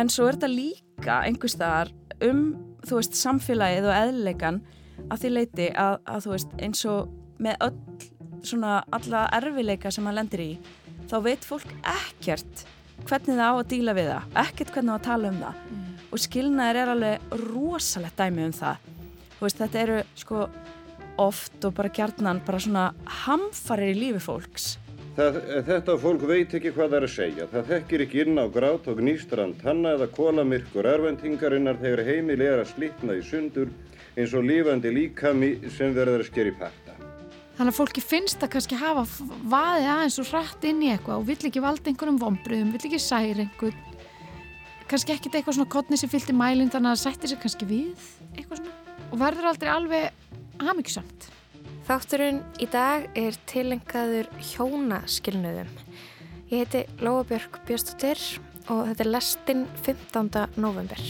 en svo er þetta líka einhver staðar um veist samfélagið og eðleikan að því leiti að, að veist eins og með öll svona alla erfileika sem maður lendir í þá veit fólk ekkert hvernig það á að díla við það ekkert hvernig það á að tala um það. Mm. og skilnaðir er alveg rosalegt dæmi um það. Veist, þetta eru sko oft og bara kjarnan bara svona hamfarir í lífi fólks Það, þetta fólk veit ekki hvað það er að segja. Það þekkir ekki inn á grát og gnýstrand hanna eða kólamirkur erfendingarinnar þegar heimil er að slitna í sundur eins og lífandi líkami sem verður að sker í parta. Þannig að fólki finnst að kannski hafa vaðið aðeins og rætt inn í eitthvað og vill ekki valda einhverjum vombriðum, vill ekki særi einhvern, kannski ekkert eitthvað svona kodni sem fylgti mælinn þannig að það sættir sér kannski við eitthvað svona og verður aldrei alveg hafmyggsamt. Þátturinn í dag er tilengaður hjónaskilnuðum. Ég heiti Lóabjörg Björnstóttir og þetta er lestinn 15. november.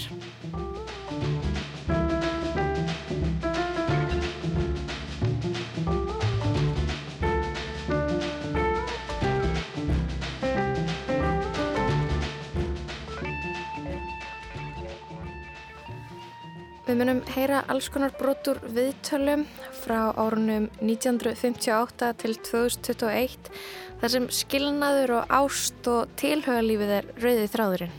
Við munum heyra alls konar brotur viðtölum frá árunum 1958 til 2021 þar sem skilnaður og ást og tilhauðalífið er rauðið þráðurinn.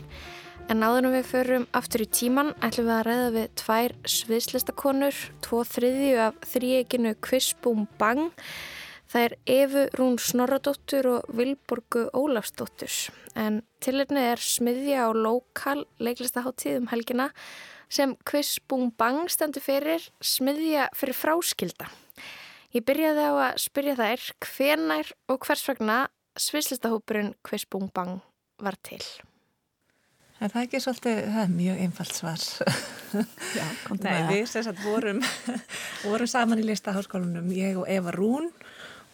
En áðurum við förum aftur í tíman ætlum við að ræða við tvær sviðslistakonur, tvo þriðju af þríeginu Kvissbúm Bang. Það er Efu Rún Snorradóttur og Vilborgu Ólafsdóttur. En tilirni er smiðja á lokal leiklistaháttíð um helgina sem Quiz Bung Bang stendur fyrir smiðja fyrir fráskilda. Ég byrjaði á að spyrja þær hvenær og hvers vegna svislistahópurinn Quiz Bung Bang var til. Það er ekki svolítið, það er mjög einfalt svar. Já, kom það. Nei, við sérsagt vorum, vorum saman í listaháskólunum, ég og Eva Rún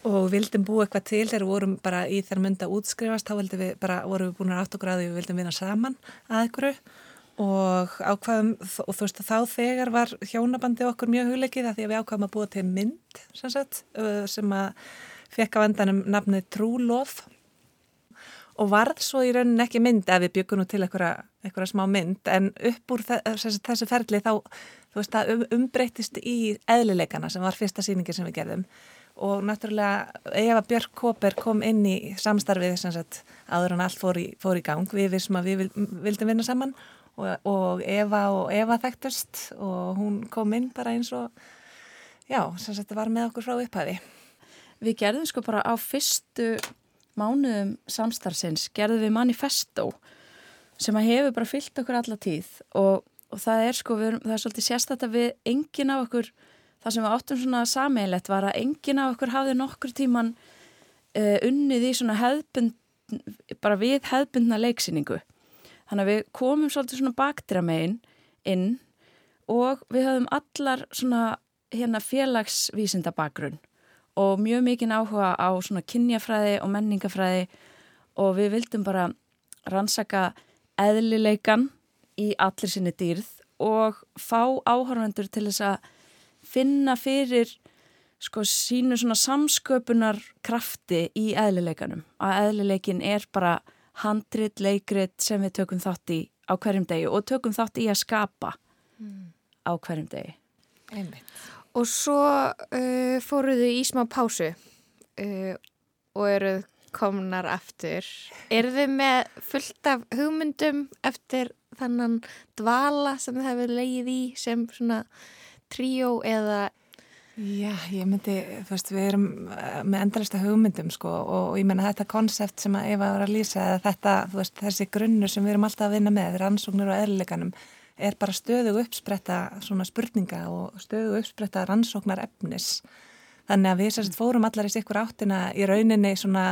og vildum búa eitthvað til þegar við vorum bara í þær mynda útskrifast, þá við bara, vorum við búin að átt og gráði við vildum vinna saman að einhverju og ákvaðum og þú veist þá þegar var hjónabandi okkur mjög hugleikið að því að við ákvaðum að búa til mynd sem, sagt, sem að fekk á endanum nafnið Trúlof. Og varð svo í raunin ekki mynd ef við byggum nú til eitthvað smá mynd en upp úr þessi, þessi ferli þá þú veist að um, umbreytist í eðlileikana sem var fyrsta síningi sem við gerðum. Og náttúrulega Eva Björk Kóper kom inn í samstarfið sem sagt áður en allt fór í, fór í gang. Við vissum að við vildum vinna saman og, og Eva og Eva þekktust og hún kom inn bara eins og já, sem sagt var með okkur frá upphæfi. Við gerðum sko bara á fyrstu mánuðum samstarfsins, gerðum við manifesto sem að hefur bara fyllt okkur alla tíð og, og það er sko, við, það er svolítið sérstætt að við engin af okkur, það sem við áttum svona sameilett var að engin af okkur hafði nokkur tíman uh, unnið í svona hefðbund, bara við hefðbundna leiksýningu Þannig að við komum svolítið svona bakdramegin inn og við höfum allar svona hérna félagsvísinda bakgrunn og mjög mikinn áhuga á svona kynjafræði og menningafræði og við vildum bara rannsaka eðlileikan í allir sinni dýrð og fá áhörvendur til þess að finna fyrir sko sínu svona samsköpunar krafti í eðlileikanum. Að eðlileikin er bara handrit, leikrit sem við tökum þátt í á hverjum degi og tökum þátt í að skapa mm. á hverjum degi. Einmitt. Og svo uh, fóruðu í smá pásu uh, og eruð komnar aftur. Er þið með fullt af hugmyndum eftir þannan dvala sem þið hefur leið í sem svona tríó eða Já, ég myndi, þú veist, við erum eh, með endalista hugmyndum sko og, og ég menna þetta konsept sem að Eva var að lýsa eða þetta, þú veist, þessi grunnur sem við erum alltaf að vinna með, rannsóknir og eðlileganum er bara stöðu uppspretta svona spurninga og stöðu uppspretta rannsóknar efnis. Þannig að við sérst fórum allar í sikkur áttina í rauninni svona,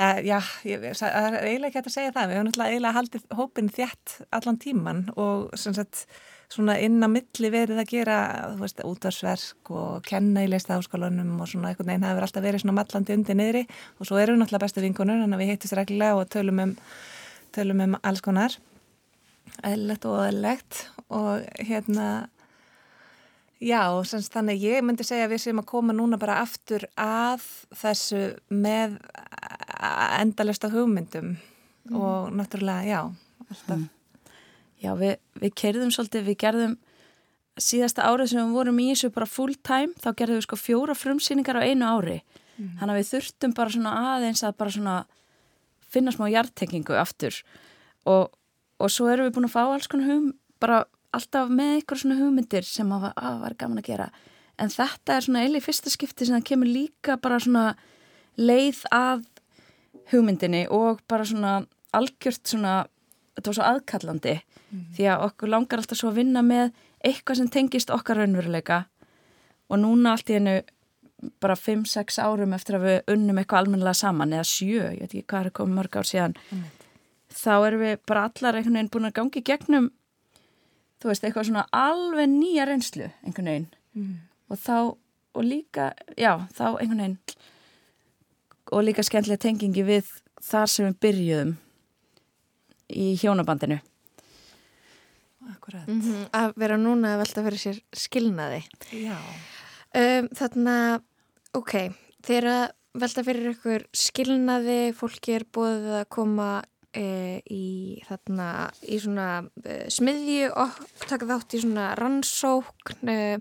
uh, já, ég, er eiginlega ekki hægt að segja það, við höfum alltaf eiginlega haldið hópin þjætt allan tíman og sem sagt svona inn á milli verið að gera veist, útvarsverk og kenna í leista áskólanum og svona einhvern veginn það hefur alltaf verið svona mallandi undir niðri. Og svo erum við náttúrulega bestu vinkunur þannig að við hittist reglulega og tölum um, tölum um alls konar. Eðlert og eðlert og hérna já og semst þannig ég myndi segja að við séum að koma núna bara aftur að þessu með endalesta hugmyndum. Mm. og náttúrulega já alltaf. Mm Já, við, við kerðum svolítið, við gerðum síðasta árið sem við vorum í þessu bara full time, þá gerðum við sko fjóra frumsýningar á einu ári. Mm. Þannig að við þurftum bara svona aðeins að bara svona finna smá hjartengingu aftur og, og svo erum við búin að fá alls konar hugm, bara alltaf með ykkur svona hugmyndir sem að, að var gaman að gera. En þetta er svona eili fyrsta skipti sem það kemur líka bara svona leið að hugmyndinni og bara svona algjört svona, þetta var svo aðkallandi mm. því að okkur langar alltaf svo að vinna með eitthvað sem tengist okkar raunveruleika og núna allt í hennu bara 5-6 árum eftir að við unnum eitthvað almennilega saman eða 7, ég veit ekki hvað er komið mörg ár síðan mm. þá erum við bara allar einhvern veginn búin að gangi gegnum þú veist, eitthvað svona alveg nýja reynslu einhvern veginn mm. og þá, og líka já, þá einhvern veginn og líka skemmtilega tengingi við þar sem við byrjuðum í hjónabandinu Akkurat. Mm -hmm, að vera núna að velta fyrir sér skilnaði. Já. Um, þannig að, ok, þeirra velta fyrir ykkur skilnaði, fólki er búið að koma e, í þarna, í svona e, smiðju og taka þátt í svona rannsókn, e,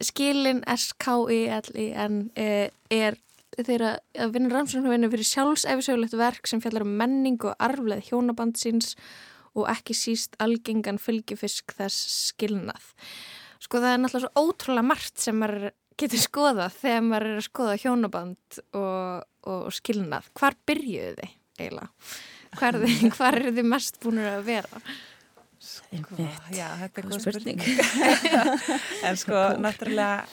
skilin S-K-I-L-I-N er þeirra að vinna rannsóknarvinni fyrir sjálfsefisögulegt verk sem fjallar um menning og arfleð hjónabandsins og ekki síst algengan fylgifisk þess skilnað. Sko það er náttúrulega svo ótrúlega margt sem maður getur skoðað þegar maður er að skoða hjónaband og, og skilnað. Hvar byrjuðu þið eiginlega? Hvar, hvar er þið mest búin að vera? Sko, já, þetta er góð spurning. en sko, náttúrulega,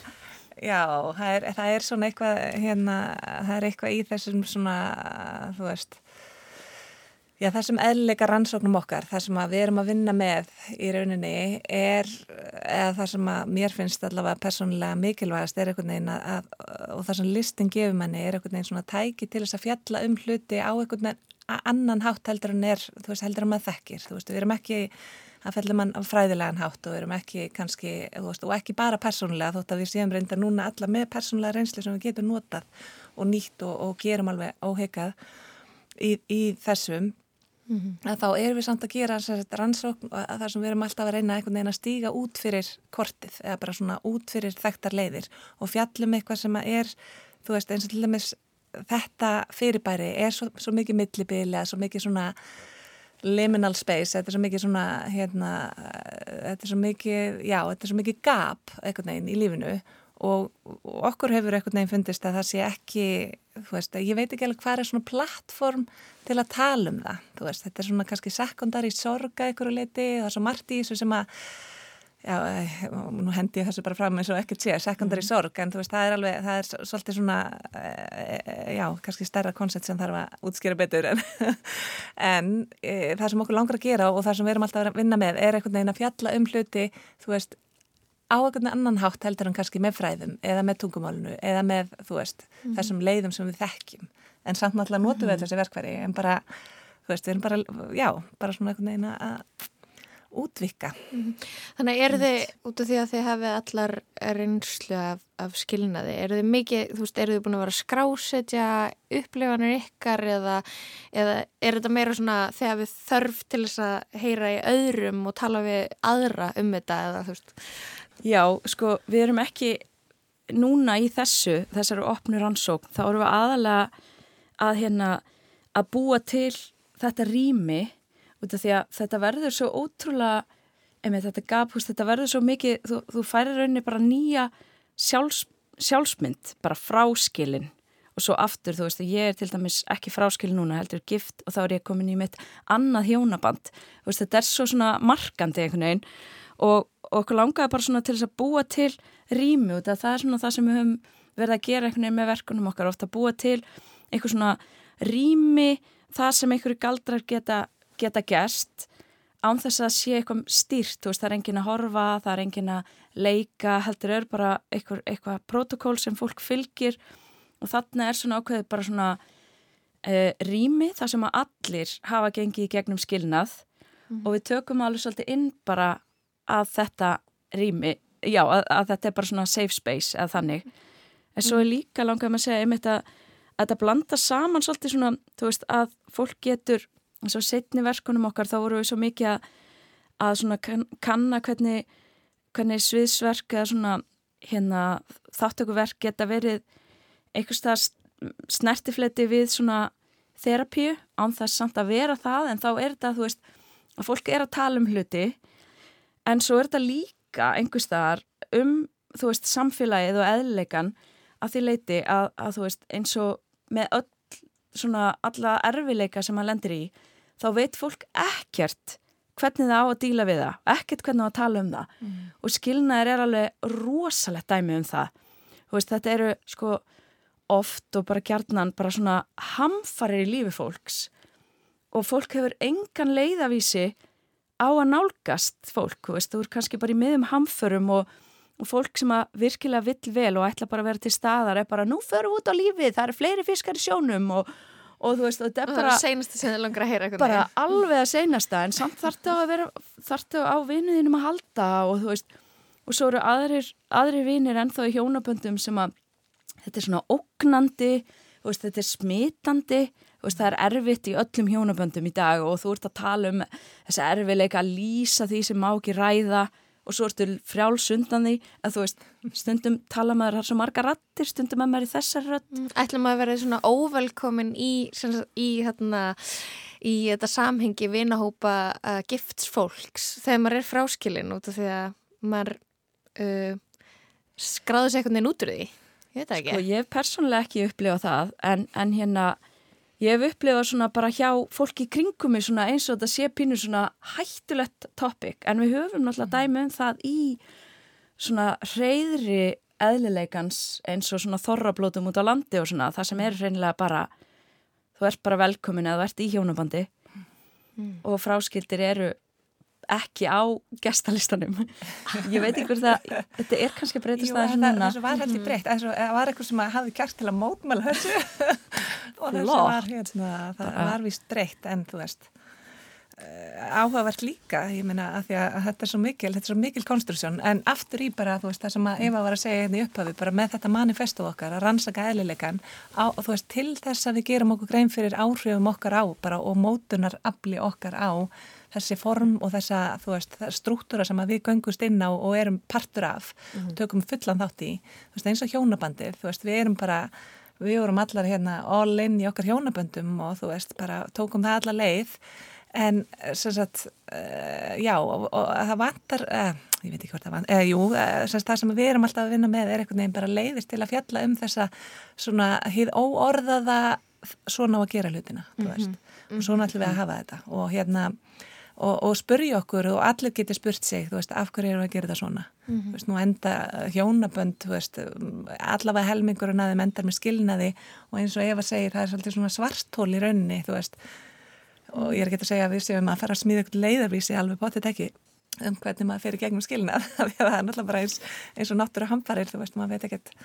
já, það er, það er svona eitthvað, hérna, það er eitthvað í þessum svona, þú veist, Já, það sem eðleika rannsóknum okkar, það sem við erum að vinna með í rauninni er, eða það sem mér finnst allavega persónulega mikilvægast er einhvern veginn að, og það sem listin gefur manni er einhvern veginn svona tæki til þess að fjalla um hluti á einhvern veginn annan hátt heldur en er, þú veist, heldur en maður þekkir, þú veist, við erum ekki að fellum mann á fræðilegan hátt og erum ekki kannski, veist, og ekki bara persónulega þótt að við séum reynda núna alla með persónulega reynsli sem við getum notað og nýtt og, og gerum alveg óheikað í, í þessum Mm -hmm. þá erum við samt að gera rannsókn að það sem við erum alltaf að reyna einhvern veginn að stíga út fyrir kortið eða bara svona út fyrir þekktar leiðir og fjallum eitthvað sem er þú veist eins og til dæmis þetta fyrirbæri er svo, svo mikið millibili eða svo mikið svona liminal space, þetta er svo mikið svona hérna, þetta er svo mikið já, þetta er svo mikið gap einhvern veginn í lífinu og, og okkur hefur einhvern veginn fundist að það sé ekki þú veist, ég veit ekki alveg hvað er svona plattform til að tala um það þú veist, þetta er svona kannski sekundari sorga einhverju leiti og það er svo margt í þessu sem að já, nú hendi ég þessu bara fram eins og ekkert sé sekundari mm. sorg, en þú veist, það er alveg það er svolítið svona e, já, kannski stærra koncept sem þarf að útskýra betur en, en e, það sem okkur langar að gera og það sem við erum alltaf að vinna með er einhvern veginn að fjalla um hluti, þú veist á einhvern annan hátt heldur hann kannski með fræðum eða með tungumálunu eða með, þú veist, mm. þessum leiðum sem við þekkjum en samt náttúrulega notum við mm. þessi verkværi en bara, þú veist, við erum bara já, bara svona einhvern veginn að útvika mm. Þannig eru þið, út af því að þið hefði allar reynslu af, af skilnaði eru þið mikið, þú veist, eru þið búin að vera að skrásetja upplifanir ykkar eða, eða er þetta meira svona þegar við þörf til þess að heyra í öðrum og tala við aðra um þetta eða þú veist Já, sko, við erum ekki núna í þessu, þessari opnu rannsókn, þá erum við aðalega að hérna að búa til þetta rými út af því að þetta verður svo ótrúlega, emi þetta gafhúst, þetta verður svo mikið, þú, þú færir rauninni bara nýja sjálfs, sjálfsmynd, bara fráskilin. Og svo aftur, þú veist, ég er til dæmis ekki fráskilin núna, heldur gift og þá er ég komin í mitt annað hjónaband, þú veist, þetta er svo svona markandi einhvern veginn. Og og okkur langaði bara svona til þess að búa til rými út að það er svona það sem við höfum verið að gera einhvern veginn með verkunum okkar ofta búa til einhver svona rými það sem einhverju galdrar geta, geta gerst án þess að sé eitthvað stýrt, þú veist það er engin að horfa, það er engin að leika, heldur er bara eitthvað, eitthvað protokól sem fólk fylgir og þarna er svona ákveðið bara svona uh, rými þar sem að allir hafa gengið í gegnum skilnað mm. og við tökum alveg svolítið inn bara að þetta rými, já, að, að þetta er bara svona safe space eða þannig en svo er mm. líka langað með að segja einmitt að, að þetta blanda saman svolítið svona, þú veist, að fólk getur og setni verkunum okkar þá voru við svo mikið að, að svona kann, kanna hvernig, hvernig sviðsverk eða svona hérna þáttökuverk geta verið einhvers það snertifleti við svona þerapíu án þess samt að vera það en þá er þetta þú veist að fólk er að tala um hluti en svo er þetta líka einhvers þar um þú veist samfélagið og eðleikan að því leiti að, að þú veist eins og með öll svona alla erfileika sem maður lendir í þá veit fólk ekkert hvernig það á að díla við það, ekkert hvernig það á að tala um það. Mm. og skilnaðir er alveg rosalegt dæmi um það. Veist, þetta eru sko oft og bara gjarnan bara svona hamfarir í lífi fólks. Og fólk hefur engan leiðavísi á að nálgast fólk, þú veist, þú er kannski bara í miðum hamförum og og fólk sem að virkilega vill vel og ætla bara að vera til staðar er bara nú förum við út á lífið, það eru fleiri fiskar í sjónum og, og þú veist, þetta er bara það að bara alveg að seinasta, en samt þartu að vera þartu á vinuðinum að halda og þú veist, og svo eru aðrir aðrir vinir ennþá í hjónaböndum sem að þetta er svona ógnandi veist, þetta er smitandi veist, það er erfitt í öllum hjónaböndum í dag og þú ert að tala um þessi erfiðleika að lýsa því sem má ekki ræða og svo ertu frjálsundan því að þú veist, stundum tala maður það er svo marga rattir, stundum að maður er þessar ratt mm, Ætla maður að vera svona óvelkomin í, í, hérna, í þetta samhengi vinahópa uh, giftsfólks þegar maður er fráskilin út af því að maður uh, skráður sér einhvern veginn út úr því? Ég veit ekki. Sko ég hef persónulega ekki upplifað það en, en hérna Ég hef upplifað svona bara hjá fólki í kringum mig svona eins og þetta sé pínu svona hættulegt topic. En við höfum náttúrulega dæmi um það í svona reyðri eðlileikans eins og svona þorrablótum út á landi og svona. Það sem er reynilega bara þú ert bara velkomin eða þú ert í hjónabandi mm. og fráskildir eru ekki á gestalistanum. Ég veit hvort það þetta er kannski breytist aðeins núna. það var heldur breytt, það var eitthvað sem hafi gert til að mótmæla þessu. Og þessu var hérna, það var vist breytt en þú veist áhugavert líka ég meina að að þetta er svo mikil þetta er svo mikil konstruksjón. En aftur í bara þú veist það sem að Eva var að segja hérna í upphafi bara með þetta manifestuð okkar að rannsaka eðlilegan og þú veist til þess að við gerum okkur grein fyrir áhrifum okkar á bara og mótunar afli okkar á þessi form og þessa veist, struktúra sem við göngust inn á og erum partur af, mm -hmm. tökum fullan þátt í, veist, eins og hjónabandið, veist, við erum bara, við vorum allar hérna all in í okkar hjónaböndum og þú veist, bara tókum það alla leið en sem sagt, uh, já, og, og það vantar, uh, ég veit ekki hvort það vantar, jú, sem það sem við erum alltaf að vinna með er einhvern veginn bara leiðist til að fjalla um þessa svona hýð óorðaða svona á að gera hlutina, þú mhm. veist, mm -hmm. og svona ætlum við að hafa þetta og hérna og, og spurja okkur og allir getur spurt sig þú veist, af hverju eru að gera það svona mm -hmm. þú veist, nú enda hjónabönd þú veist, allavega helmingurinn að þeim endar með skilnaði og eins og Eva segir, það er svolítið svona svartól í raunni þú veist, og ég er ekki að segja að við séum að fara að smíða ykkur leiðarvísi alveg bóttið ekki um hvernig maður fyrir gegnum skilnað það er náttúrulega bara eins, eins og náttúru hamfarir, þú veist, maður veit ekkert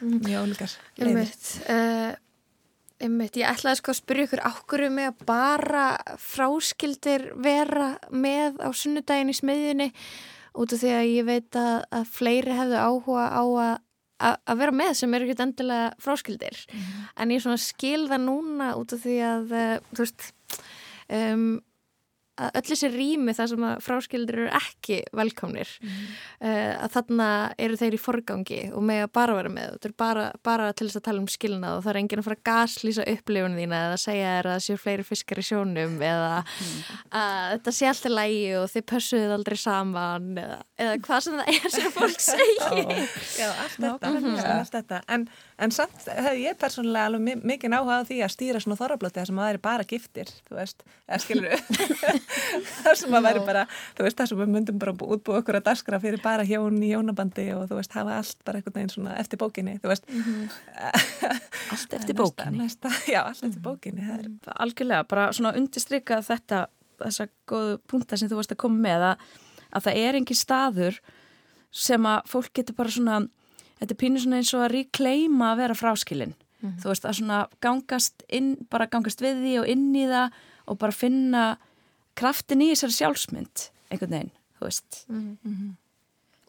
mhm. mjög ólíkar leiðir Einmitt, ég ætlaði sko að spyrja ykkur ákveðu með að bara fráskildir vera með á sunnudagin í smiðjunni út af því að ég veit að, að fleiri hefðu áhuga á að, að, vera með sem eru ekki endilega fráskildir mm -hmm. en ég skil það núna út af því að eh, þú veist um, að öll þessi rými þar sem að fráskildir eru ekki velkomnir mm. uh, að þarna eru þeir í forgangi og með að bara vera með þetta er bara, bara til þess að tala um skilnað og það er enginn að fara að gaslýsa upplifunum þína eða segja þér að það séu fleiri fiskar í sjónum eða mm. að þetta sé alltaf lægi og þið pössuðu aldrei saman eða, eða hvað sem það er sem fólk segir Já, allt þetta, mm -hmm. allt þetta. En, en samt hefði ég persónulega alveg mikið náhugað því að stýra svona þorrablóti þar sem það er bara giftir, þú veist, eða skilur þar sem að væri bara þú veist það sem við myndum bara útbúið okkur að daskra fyrir bara hjón í hjónabandi og þú veist hafa allt bara einhvern veginn svona eftir bókinni þú veist mm -hmm. allt eftir bókinni næsta, já allt eftir mhm. bókinni mm -hmm. algjörlega bara svona undirstryka þetta þessa góðu punta sem þú varst að koma með að, að það er engin staður sem að fólk getur bara svona þetta er pínu svona eins og að reclaima að vera fráskilin mm -hmm. þú veist að svona gangast inn, bara gangast við því og inn í það og bara finna kraftin í þessari sjálfsmynd einhvern veginn, þú veist. Mm -hmm.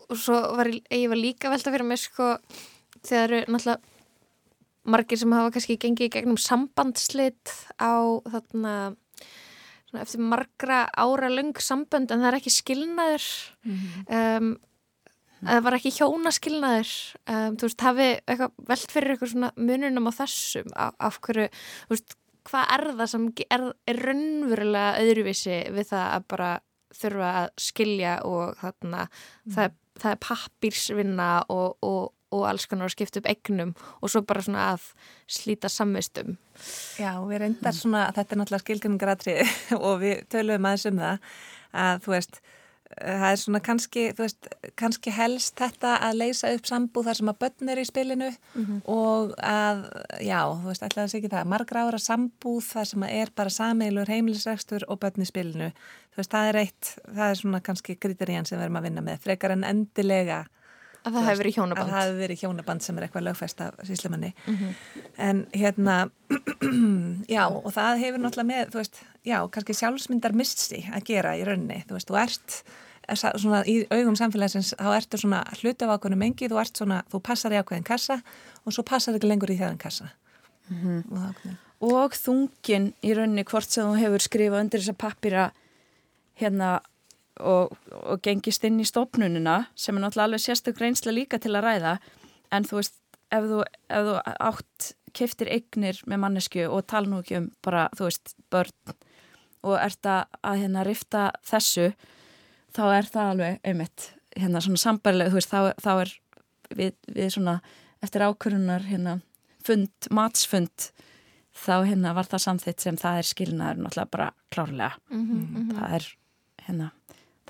og svo var ég var líka velta fyrir mig sko þegar eru náttúrulega margir sem hafa kannski gengið í gegnum sambandslit á þarna svona eftir margra ára löng sambönd en það er ekki skilnaður. Um, það var ekki hjónaskilnaður. Um, þú veist, hafi eitthvað velt fyrir eitthvað svona mununum á þessum af, af hverju, þú veist, hvað er það sem er, er raunverulega öðruvísi við það að bara þurfa að skilja og þarna það, er- það er pappírsvinna og, og, og alls konar að skipta upp egnum og svo bara svona að slíta samvistum. Já, við reyndar svona, þetta er náttúrulega skilgjörningaratriði og við töluðum aðeins um það að þú veist, það er svona kannski, þú veist, kannski helst þetta að leysa upp sambúð þar sem að börn er í spilinu og að, já, þú veist, að segja ekki það, margra ára sambúð þar sem að er bara sameilur heimilisrekstur og börn í spilinu, þú veist, það er eitt, það er svona kannski kriterían sem við erum að vinna með, frekar en endilega að það hefur verið að hjónaband það hefur verið hjónaband sem er eitthvað lögfest af síslimanni en hérna já og það hefur náttúrulega með þú veist, já, kannski sjálfsmyndar missi að gera í rauninni, þú veist, þú ert er svona í augum samfélagsins þá ertu svona hluti af ákveðnum engi þú ert svona, þú passar í ákveðin kassa og svo passar ekki lengur í þjáðan kassa. Og það ákveðin. Og þungin í rauninni hvort sem þú hefur skrifað undir þessa pappira hérna og, og gengist inn í stofnunina sem er náttúrulega alveg sérstök reynsla líka til að ræða. En þú veist ef þú, ef þú átt keftir eignir með mannesku og tala nú ekki um bara þú veist börn og ert að, að hérna rifta þessu þá er það alveg einmitt hérna svona sambarilega þú veist þá, þá er við, við svona eftir ákvörunar hérna fund, matsfund þá hérna var það samþitt sem það er skilnaður náttúrulega bara klárlega. Það er hérna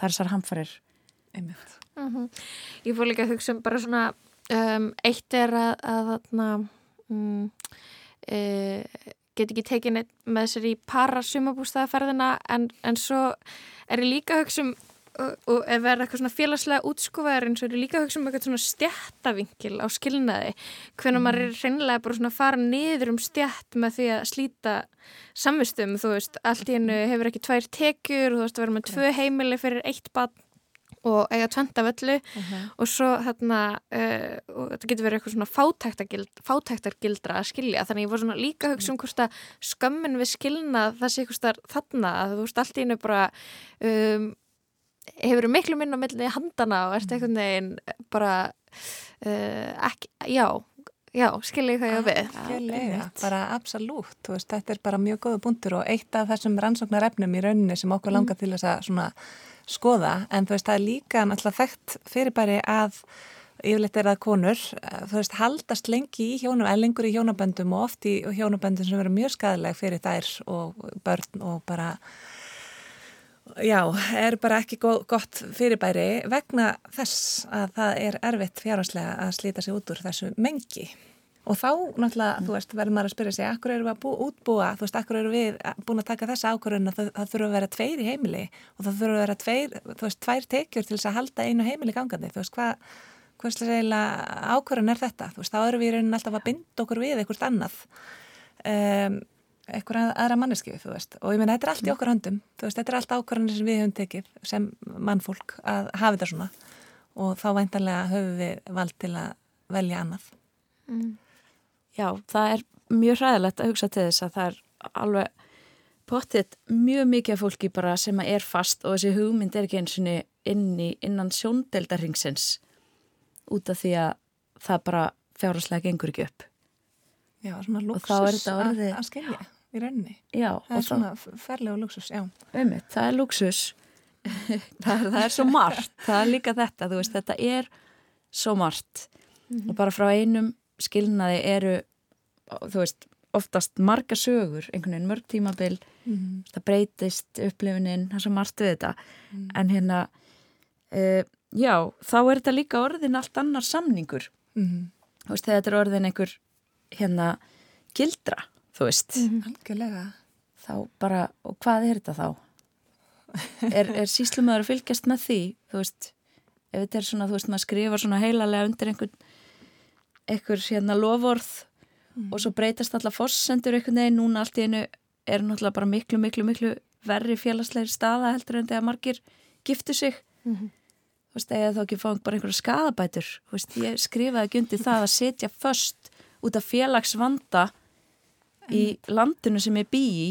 það er þessar hamfarir. Einmitt. Ég fór líka að hugsa um bara svona um, eitt er að, að þarna um, e, get ekki tekið neitt með sér í para sumabústaðaferðina en, en svo er ég líka að hugsa um og, og ef verða eitthvað svona félagslega útskúfaður eins og er ég líka að hugsa um eitthvað svona stjættavingil á skilnaði hvernig maður er hreinlega bara svona að fara niður um stjætt með því að slíta samvistum, þú veist, allt í hennu hefur ekki tvær tekjur, þú veist, að vera með tvö heimili fyrir eitt barn og eiga tventa völlu og svo þarna uh, og þetta getur verið eitthvað svona fátæktargild, fátæktargildra að skilja. Þannig ég var svona líka að hugsa um hvort að skömmin við skilna það sé eitthvað starf þarna að þú veist allt í hennu bara um, hefur miklu minn á milli handana og ert einhvern veginn bara uh, ekki, já já, skilja ég hvað ég á við. Algjörlega, bara absolutt, veist, þetta er bara mjög góða búndur og eitt af þessum rannsóknar efnum í rauninni sem okkur langar til þess að svona skoða, en þú veist, það er líka náttúrulega þekkt fyrirbæri að yfirleitt er það konur, eh, þú veist, haldast lengi í hjónum, eða lengur í hjónaböndum og oft í hjónaböndum sem verður mjög skadaleg fyrir þær og börn og bara já, er bara ekki gott fyrirbæri vegna þess að það er erfitt fjárhagslega að slíta sig út úr þessu mengi. Og þá náttúrulega, þú veist, verður maður að spyrja sig akkur eru við að bú, útbúa, þú veist, akkur eru við búin að taka þessa ákvörðun að það, það þurfa að vera tveir í heimili? Og það þurfa að vera tveir, þú veist, tvær tekjur til þess að halda einu heimili gangandi, þú veist, hvað hvað slið eiginlega ákvörðun er þetta? Þú veist, þá erum við í rauninni alltaf að binda okkur við eitthvað annað. Um, eitthvað aðra manneski, þú veist. Og ég meina, þetta er allt í okkar höndum, þú veist, þetta er allt ákvörðunir sem við höfum tekið sem mannfólk að hafa þetta svona. Og þá væntanlega höfum við vald til að velja annað. Já, það er mjög hræðilegt að hugsa til þess að það er alveg pottitt mjög mikið fólki bara sem að er fast og þessi hugmynd er ekki eins og inn í innan sjóndeldarringsins út af því að það bara fjárháslega gengur ekki upp. Já, svona þetta að, að skilja í rauninni. Já, Það er svona ferlega luxus, já. Einmitt, það er luxus það, er, það er svo margt það er líka þetta, þú veist, þetta er svo margt og bara frá einum skilnaði eru þú veist, oftast marga sögur einhvern veginn mörg tímabil Mm. það breytist upplifunin það er svo margt við þetta en hérna uh, já, þá er þetta líka orðin allt annar samningur Mm. þú veist, þegar þetta er orðin einhver hérna gildra, þú veist. Algjörlega. þá bara, og hvað er þetta þá? Er, er síslumöður að fylgjast með því, þú veist? Ef þetta er svona, þú veist, maður skrifar svona heilalega undir einhvern einhver hérna lovorð og svo breytast alla fossendur einhvern veginn, núna allt í einu er náttúrulega bara miklu, miklu, miklu verri félagslegri staða heldur en þegar margir giftu sig. Þú veist, eða þá ekki fá bara einhverja skadabætur þú veist, ég skrifaði ekki undir það að setja föst út af félagsvanda í landinu sem ég bý í.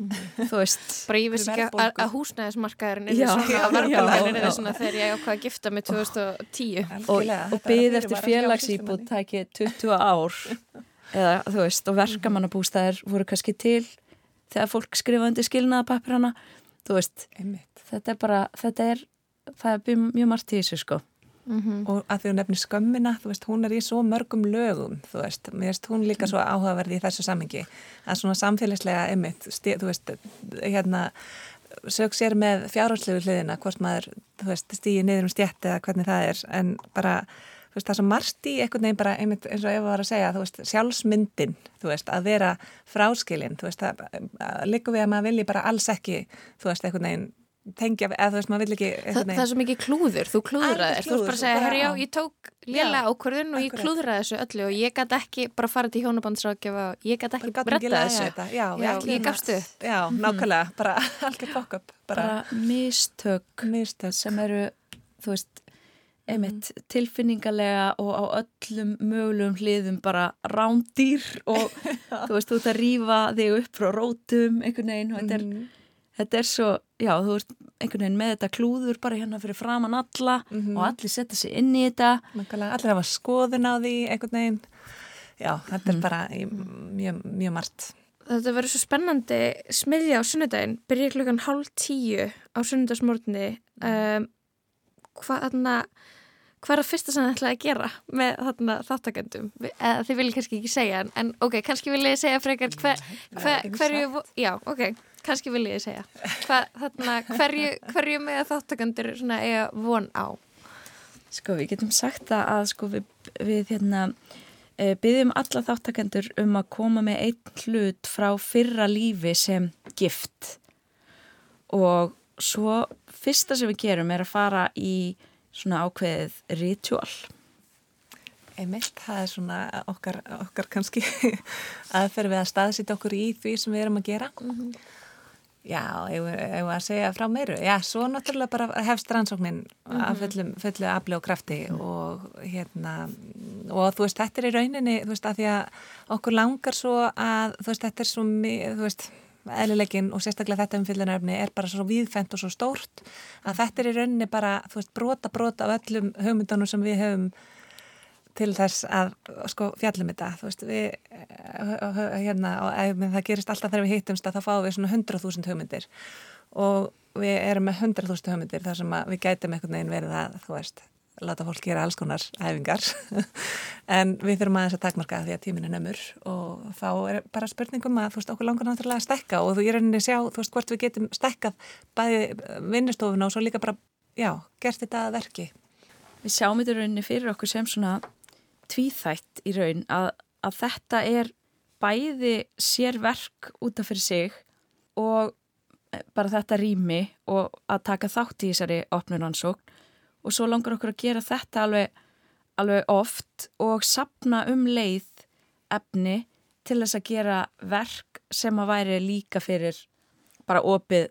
Þú veist Bara ég vissi ekki að, að húsnæðismarkaðurinn er svona að verðbólgarinn er svona þegar ég ákvaði að gifta mig 2010 og, og byggð eftir félagsýbúð tæki 20 ár. Eða þú veist og verkamannabústæðir voru kannski til þegar fólk skrifaði undir skilnaðapapirana þú veist, Einmitt. þetta er bara þetta er, það er mjög margt í þessu sko Mm -hmm. og að því hún nefnir skömmina þú veist, hún er í svo mörgum lögum þú veist, mér veist hún líka svo áhugaverði í þessu sammingi, að svona samfélagslega ymmit, þú veist hérna, sög sér með fjárhaldslegu hliðina, hvort maður þú veist, stýði niður um stjætti eða hvernig það er. En bara, þú veist, það svo margt í einhvern veginn bara, einmitt eins og að var að segja þú veist, sjálfsmyndin, þú veist, að vera fráskilin, þú veist, líka við að maður vilji bara alls ekki þú veist, einhvern veginn tengja, eða þú veist, maður vil ekki Þa, Það er svo mikið klúður, þú klúðraðir þú veist bara að segja, herri já, ég tók lélega ákvörðun og ég klúðraði þessu öllu og ég gæti ekki bara fara til hjónabandsrákjafa ég gæti ekki bretta þessu. já, já, ég gafstu Já, nákvæmlega, bara fokk upp bara, bara mistök, mistök. sem eru, þú veist einmitt, mm. tilfinningarlega og á öllum mögulegum hliðum bara rándýr og þú veist, þú ert að rýfa þig upp frá rótum einhvern veginn og þetta er mm þetta er svo, já, þú veist einhvern veginn með þetta klúður bara hérna fyrir framann alla mm -hmm. og allir setja sig inn í þetta. Makala, Allir hafa skoðun á því einhvern veginn. Já, þetta mm. er bara mjög, mjög margt. Þetta verður svo spennandi smiðja á sunnudaginn, byrja klukkan hálf tíu á sunnudagsmórni um, hvað þarna hvað er það fyrsta sem það ætlaði að gera með þarna þáttakendum eða þið viljið kannski ekki segja en, en ok, kannski viljið segja frekar hver, hver, hverju, já, ok kannski viljið ég segja. Hva, þarna, hverju, hverju með þáttakandur eiga von á? Sko við getum sagt það að sko við, við hérna e, byggjum alla þáttakandur um að koma með einn hlut frá fyrra lífi sem gift. Og svo fyrsta sem við gerum er að fara í svona ákveðið ritual. Einmitt, það er svona okkar, okkar kannski aðferð við að staðsýta okkur í því sem við erum að gera. Mm -hmm. Já, ég var að segja frá meiru. Já, svo náttúrulega bara hefst rannsóknin mm -hmm. mhm. fullu, fullu afli og krafti mm -hmm. og hérna, og þú veist, þetta er í rauninni, þú veist, að því að okkur langar svo að, þú veist, þetta er svo, þú veist, eðlilegin og sérstaklega þetta umfylgjarnaröfni er bara svo viðfendt og svo stórt að þetta er í rauninni bara, þú veist, brota brota af öllum hugmyndunum sem við höfum til þess að sko fjallum þetta, þú veist við eh, hérna, og það gerist alltaf þegar við hittumst að þá fáum við svona 100.000 hugmyndir og við erum með 100.000 hugmyndir þar sem við gætum einhvern veginn verið að, þú veist láta fólk gera alls konar æfingar. En við þurfum aðeins að takmarka því að tíminn er nömmur og þá er bara spurningum að þú veist okkur langar náttúrulega að stekka og þú er rauninni að sjá, þú veist hvort við getum stekkað bæði vinnustofuna og svo líka bara, já, Við sjáum þetta rauninni fyrir okkur sem svona tvíþætt í raun að, að þetta er bæði sér verk út af fyrir sig og bara þetta rými og að taka þátt í þessari opnunansókn og svo langar okkur að gera þetta alveg, alveg oft og sapna um leið efni til þess að gera verk sem að væri líka fyrir bara opið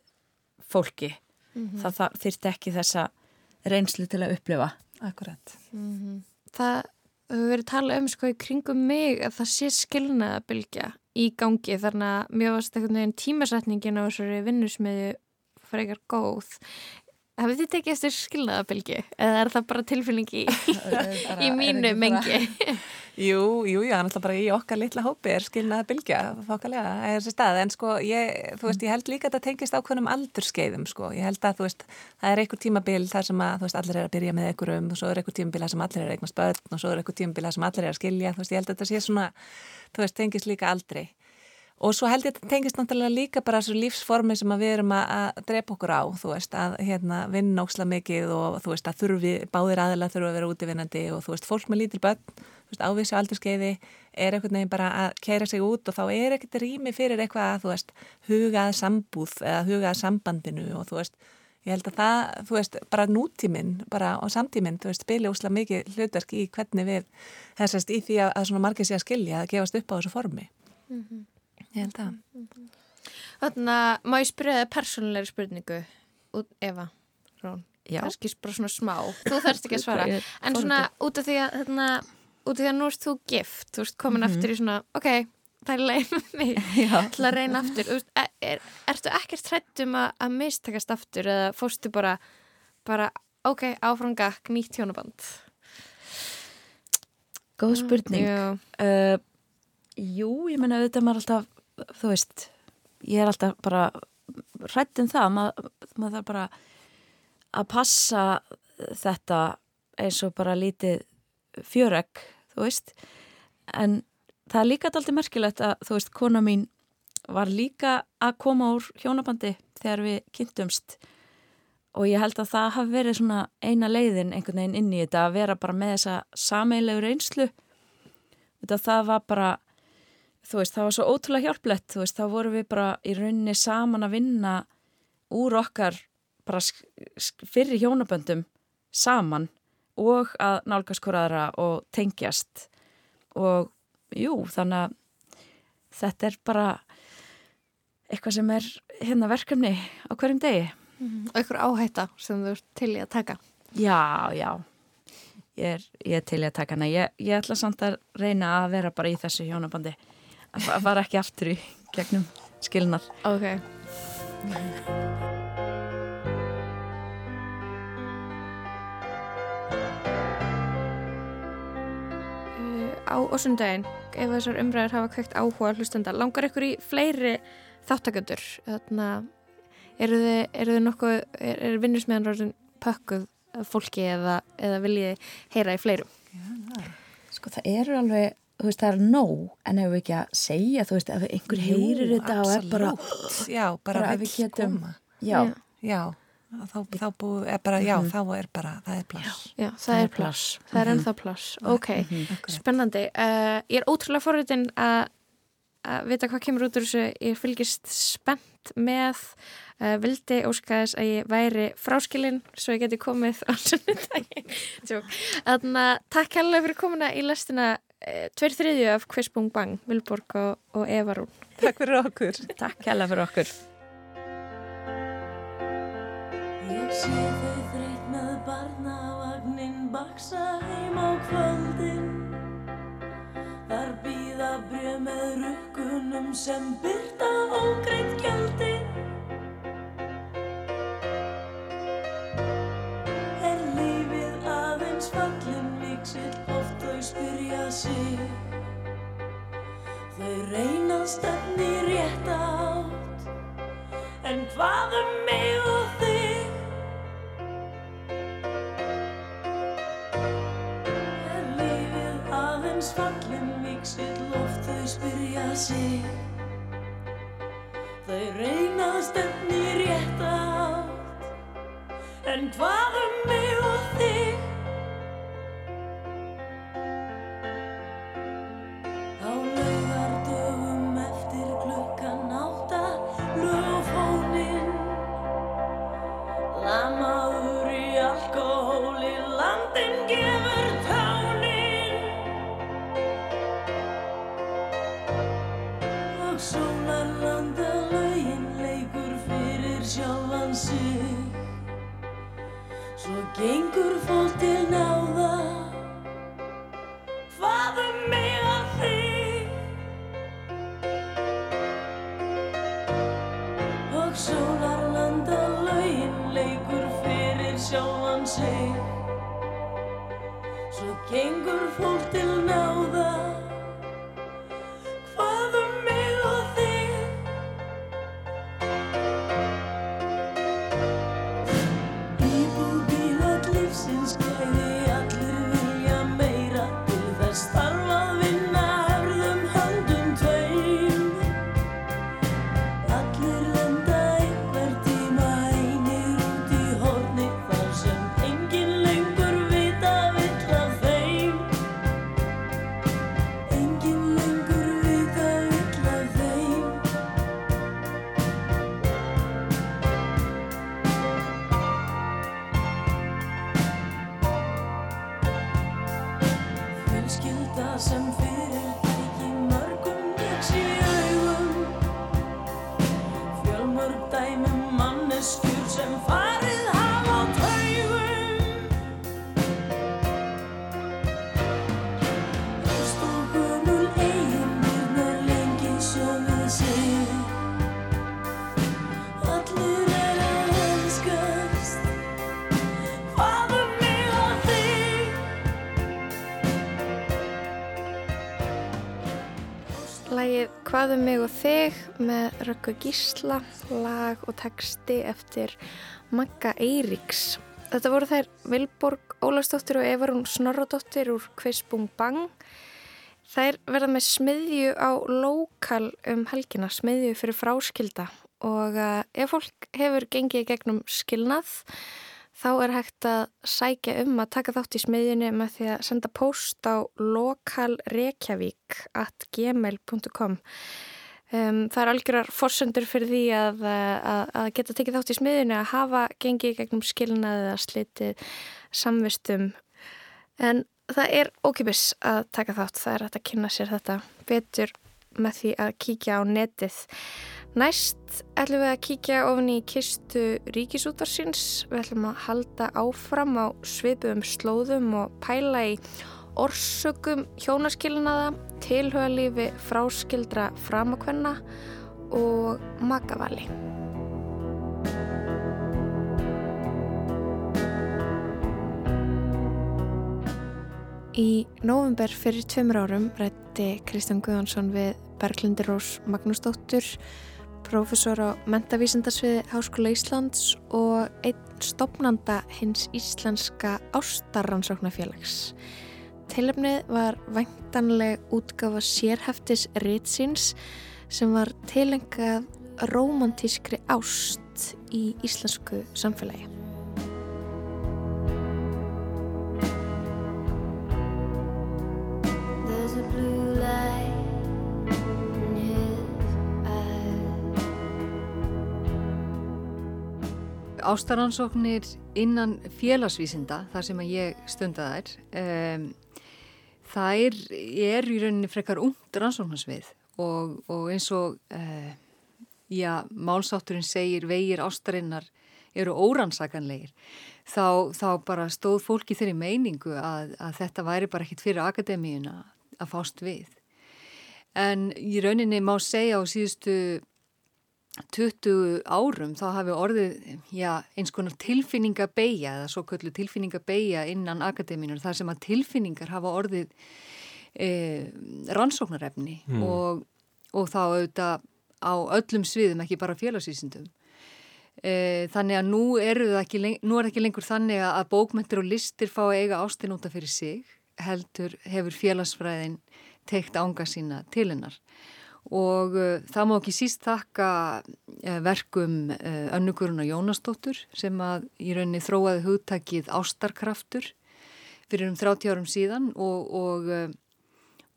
fólki. Mm -hmm. Það, það þyrti ekki þessa reynslu til að upplifa. Akkurat. Mm -hmm. Það hefur verið talað um sko í kringum mig að það sé skilnaðabilgja í gangi þannig að mjög varst eitthvað neginn tímasetningin á þessari vinnusmiðu frekar góð Hafið þið tekið eftir skilnaðabilgi eða er það bara tilfinning í, í mínu mengi? Jú, jú, já, náttúrulega bara í okkar litla hópi er skilnaðabilgja þokkalega, er þessi stað, en sko ég, þú veist, ég held líka að það tengist ákveðnum aldurskeiðum, sko, ég held að þú veist, það er einhver tímabil þar sem að, þú veist, allir er að byrja með einhverjum og svo er einhver tímabil þar sem allir er að eignast börn og svo er einhver tímabil þar sem allir er að skilja, þú veist, ég held að þetta sé svona, þú veist, tengist líka aldrei Og svo held ég að þetta tengist náttúrulega líka bara þessu lífsformi sem við erum að, drepa okkur á, þú veist, að hérna, vinna óksla mikið og þú veist, að þurfi, báðir aðeila þurfa að vera útivinnandi og þú veist, fólk með lítil börn, þú veist, ávísi og aldurskeiði er einhvern veginn bara að keira sig út og þá er ekkert rými fyrir eitthvað að, þú veist, hugað sambúð eða hugað sambandinu og þú veist, ég held að það, þú veist, bara nútíminn, bara á samtíminn, þú veist, spili ósla mikið hlutverk í hvernig við, þessast í því að, að svona margir sé að skilja að gefast upp á þessu formi. Mm -hmm ég held að. Þannig að má ég spyrja það persónulegri spurningu út, Eva, Rón kannski bara svona smá, þú þarfst ekki að svara. En svona út af því að þarna, út af því að nú erst þú gift þú ert komin mm -hmm. aftur í svona, ok, það er leið með mig. Til að reyna aftur, er, ertu ekkert trættum að, að mistakast aftur eða fórstu bara, bara ok, áframgak, nýtt hjónaband? Góð spurning. Já, Uh, jú, ég menna auðvitað maður alltaf, þú veist, ég er alltaf bara hrætt um það, maður, maður þarf bara að passa þetta eins og bara lítið fjöreg, þú veist, en það er líka alltaf merkilegt að, þú veist, kona mín var líka að koma úr hjónabandi þegar við kynntumst. Og ég held að það hafi verið svona eina leiðin einhvern veginn inn í þetta að vera bara með þessa sameiglegu reynslu. Þetta það var bara þú veist, það var svo ótrúlega hjálplegt þú veist, þá vorum við bara í rauninni saman að vinna úr okkar bara fyrir hjónaböndum saman og að nálgast hverjara og tengjast. Og jú, þannig að þetta er bara eitthvað sem er hérna verkefni á hverjum degi. Og einhver áhætta sem þú ert til í að taka. Já, já. Ég er, ég er til í að taka hana. Ég, ég ætla samt að reyna að vera bara í þessu hjónabandi að fa- að fara ekki aftur í gegnum skilnar Ok Uh, Á osundaginn, ef þessar umræður hafa kveikt áhuga hlustenda, langar ykkur í fleiri þáttaköndur? Þannig að eru þið, eru þið nokkuð, er, er vinnusmiðan ráðin pökkuð fólki eða, eða viljið heyra í fleirum? Sko það eru alveg, þú veist það er nóg en ef við ekki að segja, þú veist ef einhver heyrir þetta og er bara. Já, bara, bara við getum- koma já, Já. Þá, þá búið, er bara, já, þá er bara, það er pláss Já, það, er pláss. Það er ennþá pláss. Ok, Akkurat. spennandi. Uh, ég er ótrúlega forritin að að vita hvað kemur út úr þessu. Ég fylgist spennt með uh, vildi óskaðis að ég væri fráskilinn svo ég geti komið á sunnudaginn. Þannig að takk hérlega fyrir komuna í lestina uh, tveir þriðju af Bung Bang, Vilborg og, og Eva Rún. Takk fyrir okkur. Takk hella fyrir okkur. Ég sé þau þreytt með barnavagnin baksa heim á kvöldin. Þar býða brjöð með rukkunum sem byrta ógreitt gjöldin sig Þau reyna stefni rétt átt En hvað um mig og þig? Er lífið aðeins fallin miksill oft þau spyrja sig Þau reyna stefni rétt átt En hvað um mig og þig? Sjálfan sig Svo gengur fólk til náða Hvað um mig og þig með Röggu Gísla, lag og texti eftir Magga Eiríks. Þetta voru þær Vilborg Ólastóttir og Evarún Snorradóttir úr Kveisbung Bang. Þær verða með smiðju á lokal um helgina, smiðju fyrir fráskilda og uh, ef fólk hefur gengið gegnum skilnað þá er hægt að sækja um að taka þátt í smiðjunni með því að senda post á lokalreykjavík.gmail.com Um, það er algjörar fórsendur fyrir því að, að, að geta tekið þátt í smiðunni að hafa gengið gegnum skilnaði eða slitið samvistum. En það er ókipis að taka þátt, það er að kynna sér þetta betur með því að kíkja á netið næst ætlum við að kíkja ofin í kistu ríkisútarsins við ætlum að halda áfram á svipum slóðum og pæla í orsökum hjónaskilnaða, tilhugalífi fráskildra framakvenna og makavali. Í november fyrir tveimur árum rætti Kristján Guðjónsson við Berglindi Rós Magnúsdóttur, profesor á mentavísindarsviði Háskóla Íslands og einn stopnanda hins íslenska ástarrannsóknarfélags. Tilefnið var væntanleg útgafa sérhæftis ritsins sem var tilengað romantískri ást í íslensku samfélagi. Ástaransóknir innan félagsvísinda, þar sem að ég stunda þær, um, þær er í rauninni frekar ungt rannsóknarsvið og, og eins og uh, já, málsátturinn segir vegir ástarinnar eru órannsakanlegir, þá, þá bara stóð fólki þeirri meiningu að, að þetta væri bara ekkit fyrir akademíuna að fást við. En í rauninni má segja á síðustu 20 árum þá hafi orðið já, eins konar tilfinningabeigja eða svo köllu tilfinningabeigja innan akademínur þar sem að tilfinningar hafa orðið e, rannsóknarefni Mm. og, og þá auðvitað á öllum sviðum ekki bara félagsvísindum. E, þannig að nú, eru það ekki, er ekki lengur þannig að bókmyndir og listir fá að eiga ástin útaf fyrir sig heldur hefur félagsfræðin teikt ánga sína til hennar og uh, það má ekki síst þakka uh, verkum uh, önnuguruna Jónasdóttur sem að í rauninni þróaði hugtakið ástarkraftur fyrir um 30 árum síðan og, og,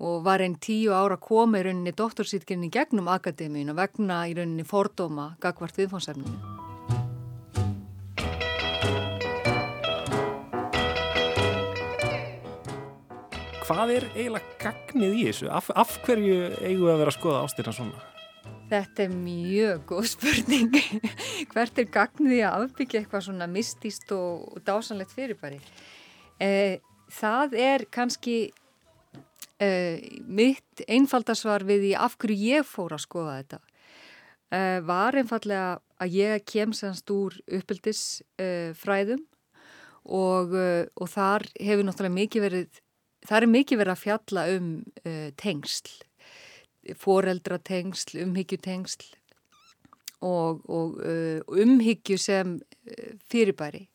og var einn tíu ára komi í rauninni doktorsýtkinni gegnum akademíun og vegna í rauninni fordóma gagvart viðfónsefninu. Hvað er eiginlega gagnið í þessu? Af, af hverju eigum við að vera að skoða ástina svona? Þetta er mjög góð spurning. Hvert er gagnið í að afbyggja eitthvað svona mistýst og, og dásanlegt fyrirbæri? Eh, það er kannski eh, mitt einfaldasvar við því af hverju ég fór að skoða þetta. Eh, var einfallega að ég kem semst úr uppeldisfræðum eh, fræðum og, eh, og þar hefur náttúrulega mikið verið, þar er mikið verið að fjalla um eh, tengsl foreldratengsl, umhyggjutengsl og, og uh, umhyggju sem uh, fyrirbæri.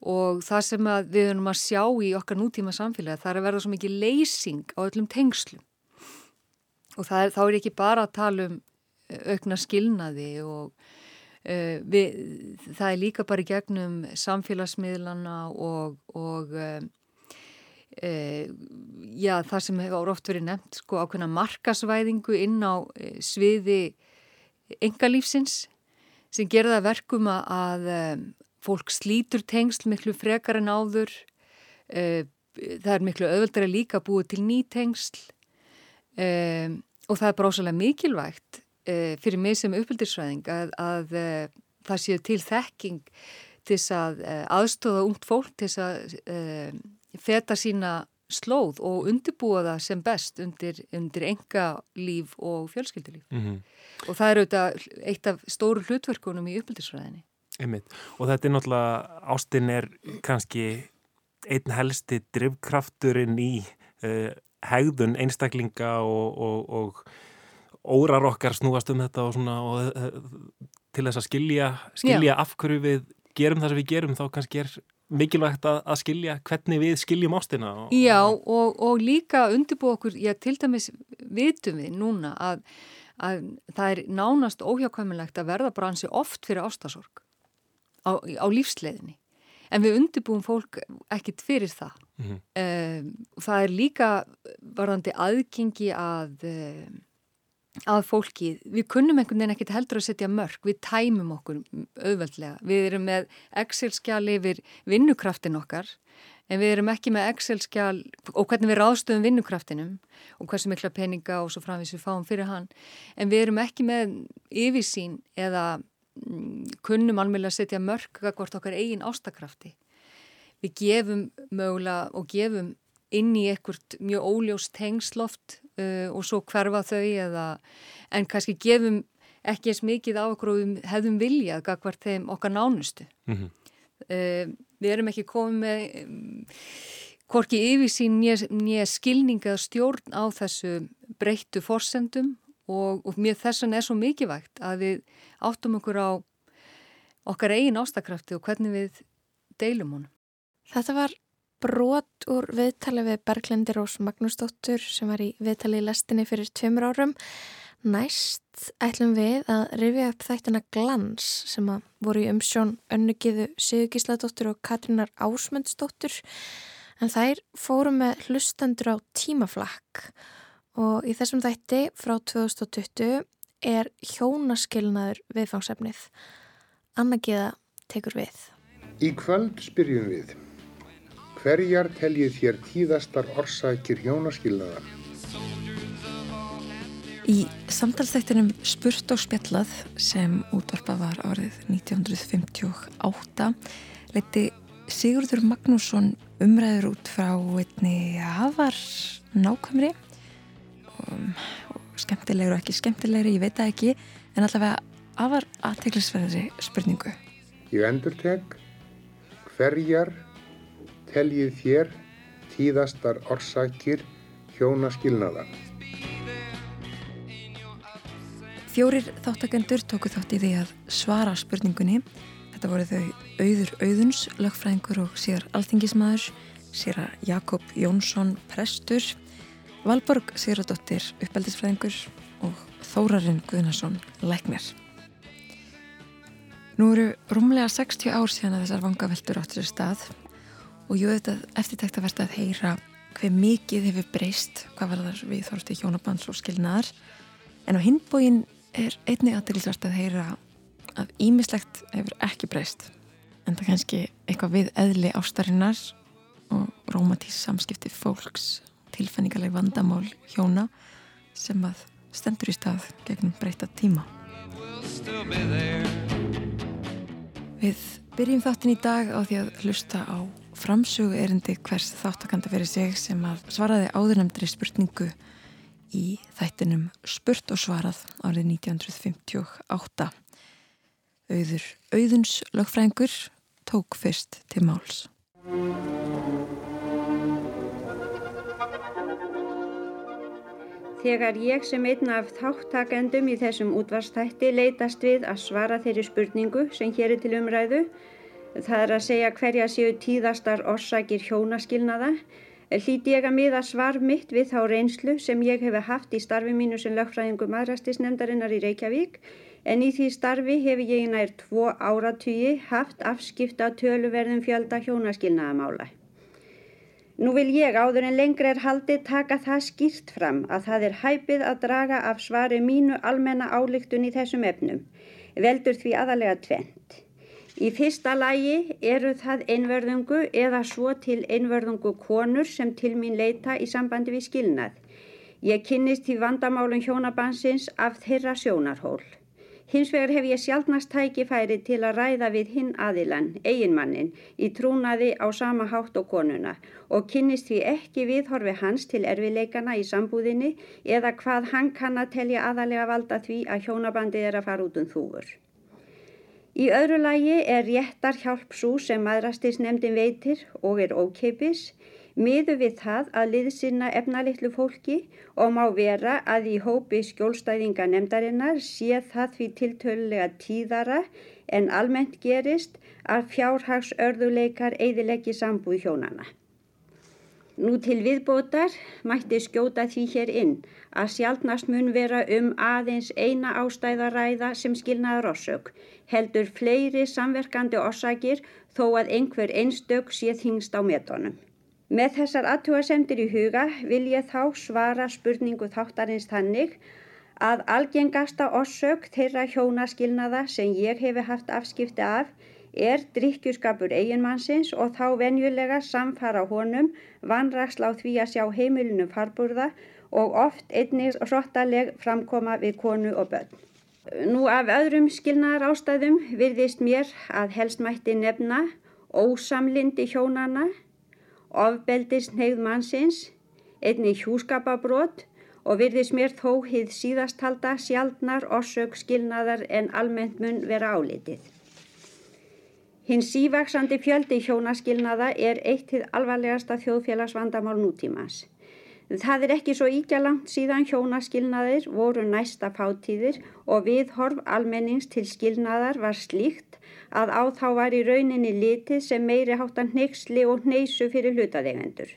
Og það sem við erum að sjá í okkar nútíma samfélagi það er að verða svo mikið leysing á öllum tengslum. Og það er, þá er ekki bara að tala um uh, aukna skilnaði og uh, við, það er líka bara gegnum samfélagsmiðlana og, og uh, e, já, það sem hefur oft verið nefnt sko ákveðna markasvæðingu inn á e, sviði engalífsins sem gerða verkum að, að e, fólk slítur tengsl miklu frekar en áður. Það er miklu öðvöldar að líka búið til ný tengsl. Og það er brásalega mikilvægt e, fyrir mig sem uppbyldisvæðing að, að það séu til þekking til að aðstóða ungt fólk til að feta sína slóð og undirbúa það sem best undir, undir enga líf og fjölskyldulíf. Mm -hmm. Og það er auðvitað eitt af stóru hlutverkunum í uppbyldisfræðinni. Einmitt. Og þetta er náttúrulega, ástin er kannski einn helsti drivkrafturinn í uh, hegðun einstaklinga og, og, og órar okkar snúast um þetta og svona og, uh, til þess að skilja, skilja af hverju við gerum það sem við gerum þá kannski er mikilvægt að, að skilja hvernig við skiljum ástina. Og, Já og, og líka undirbúa okkur, já til dæmis vitum við núna að, að það er nánast óhjákvæmilegt að verða bransi oft fyrir ástasorg á, á lífsleiðinni. En við undirbúum fólk ekkit fyrir það. mm -hmm. Um, það er líka varðandi aðgengi að, um, að fólki. Við kunnum einhvern veginn ekkert heldur að setja mörg. Við tæmum okkur auðveldlega. Við erum með Excel-skjál yfir vinnukraftin okkar en við erum ekki með Excel-skjál og hvernig við ráðstöðum vinnukraftinum og hversu mikla peninga og svo framvis við fáum fyrir hann. En við erum ekki með yfirsýn eða mm, kunnum alveg að setja mörg hvort okkar eigin ástakrafti við gefum mögulega og gefum inn í ekkert mjög óljóst tengsloft uh, og svo hverfa þau eða, en kannski gefum ekki eins mikið á okkur og við hefðum viljað gagvart þeim okkar nánustu. Mm -hmm. uh, við erum ekki komið með um, hvorki yfirsýn nýja skilning eða stjórn á þessu breyttu forsendum og, og mér þessan er svo mikilvægt að við áttum okkur á okkar eigin ástakrafti og hvernig við deilum honum. Þetta var brot úr viðtali við Berglindi Rós Magnúsdóttur sem var í viðtali í lestinni fyrir tveimur árum. Næst ætlum við að rifja upp þættina Glans sem að voru í umsjón önnugiðu Sigurgísladóttur og Katrínar Ásmundsdóttur en þær fóru með hlustendur á tímaflakk og í þessum þætti frá 2020 er hjónaskilnaður viðfangsefnið. Anna Gíða tekur við. Í kvöld spyrjum við. Hverjar teljið þér tíðastar orsakir hjónaskilnaðar? Í samtalstættinum Spurt og spjallað sem útvarpa var árið 1958 leiti Sigurður Magnússon umræður út frá einni hafar nákvæmri og, og skemmtilegur og ekki skemmtilegri, ég veit það ekki en allavega hafar aðteglisverðri spurningu. Ég endur tek. Hverjar teljið þér tíðastar orsakir hjónaskilnaðar? Fjórir þáttakendur tóku þátt í því að svara spurningunni. Þetta voru þau Auður Auðuns, lögfræðingur og síðar alþingismadur, síra Jakob Jónsson, prestur, Valborg Sigradóttir, uppeldisfræðingur og Þórarinn Guðnason, læknir. Nú eru rúmlega 60 ár síðan að þessar vangaveltur áttur stað og jú þetta eftirtækt að heyra hver mikið hefur breyst, hvað var þar við þorsti hjónabands og skilnaðar, en á hinbóin er einni aðtilsvært að heyra að ímislegt hefur ekki breyst en það kannski eitthvað við eðli ástarinnar og rómatís samskipti fólks tilfenningaleg vandamál hjóna sem að stendur í stað gegnum breyta tíma. Við byrjum þáttin í dag á því að hlusta á framsögu erindi hvers þáttakanda fyrir sig sem að svaraði áðurnemndri spurningu í þættinum Spurt og svarað árið 1958. Auður Auðuns lögfræðingur tók fyrst til máls. Þegar ég sem einn af þáttakendum í þessum útvarstætti leitast við að svara þeirri spurningu sem hér er til umræðu, það er að segja hverja séu tíðastar orsakir hjónaskilnaða, hlýti ég að miða svar mitt við þá reynslu sem ég hefi haft í starfi mínu sem lögfræðingu maðrastisnefndarinnar í Reykjavík en í því starfi hef ég nær tvo áratugi haft afskipta töluverðum fjölda hjónaskilnaðamála. Nú vil ég áður en lengri er haldið taka það skýrt fram að það er hæpið að draga af svari mínu almenna álíktun í þessum efnum. Veldur því aðalega tvent. Í fyrsta lagi eru það einverðungu eða svo til einverðungu konur sem til mín leita í sambandi við skilnað. Ég kynnist því vandamálum hjónabansins af þeirra sjónarhól. Hins vegar hef ég sjálfnast tækifæri til að ræða við hinn aðilan, eiginmannin, í trúnaði á sama hátt og konuna og kynnist því ekki viðhorfi hans til erfileikana í sambúðinni eða hvað hann kann að telja aðalega valda því að hjónabandi er að fara út um þúfur. Í öðru lagi er réttar hjálp svo sem maðrastisnefndin veitir og er ókeipis miðu við það að liðsina efnalitlu fólki og má vera að í hópi skjólstæðinga nefndarinnar sé það því tiltölulega tíðara en almennt gerist að fjárhags örðuleikar eðileggi sambúð hjónana. Nú til viðbótar mætti skjóta því hér inn að sjálfnast mun vera um aðeins eina ástæðaræða sem skilnaður orsök, heldur fleiri samverkandi orsakir þó að einhver einstök sé þingst á metónum. Með þessar aðtúasemdir í huga vil ég þá svara spurningu þáttarins þannig að algengasta orsök þeirra hjónaskilnaða sem ég hefi haft afskipti af er drikkjuskapur eiginmannsins og þá venjulega samfara honum vanraksla á því að sjá heimilinu farburða og oft einnig hrottaleg framkoma við konu og börn. Nú af öðrum skilnaðar ástæðum virðist mér að helst mætti nefna ósamlindi hjónana, ofbeldist neyð mannsins, einnig hjúskapabrót og virðist mér þó hið síðasthalda sjaldnar orsök skilnaðar en almennt mun vera álitið. Hinn sívaksandi fjöldi hjónaskilnaða er eitt til alvarlegasta þjóðfélagsvandamál nútímans. Það er ekki svo íkja langt síðan hjónaskilnaðir voru næsta fátíðir og viðhorf almennings til skilnaðar var slíkt að á þá var í rauninni litið sem meiri háttan neyksli og neysu fyrir hlutadegendur.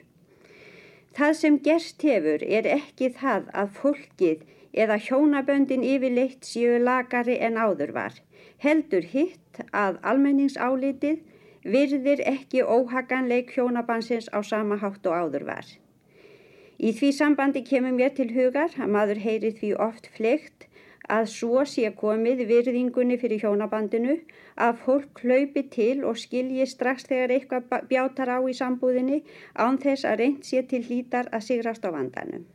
Það sem gerst hefur er ekki það að fólkið eða hjónaböndin yfirleitt séu lagari en áður var heldur hitt að almenningsálitið virðir ekki óhaganleik hjónabansins á sama hátt og áður var. Í því sambandi kemur mér til hugar að maður heyri því oft fleikt að svo sé komið virðingunni fyrir hjónabandinu að fólk hlaupi til og skilji strax þegar eitthvað bjátar á í sambúðinni án þess að reynd sé til hlítar að sigrast á vandanum.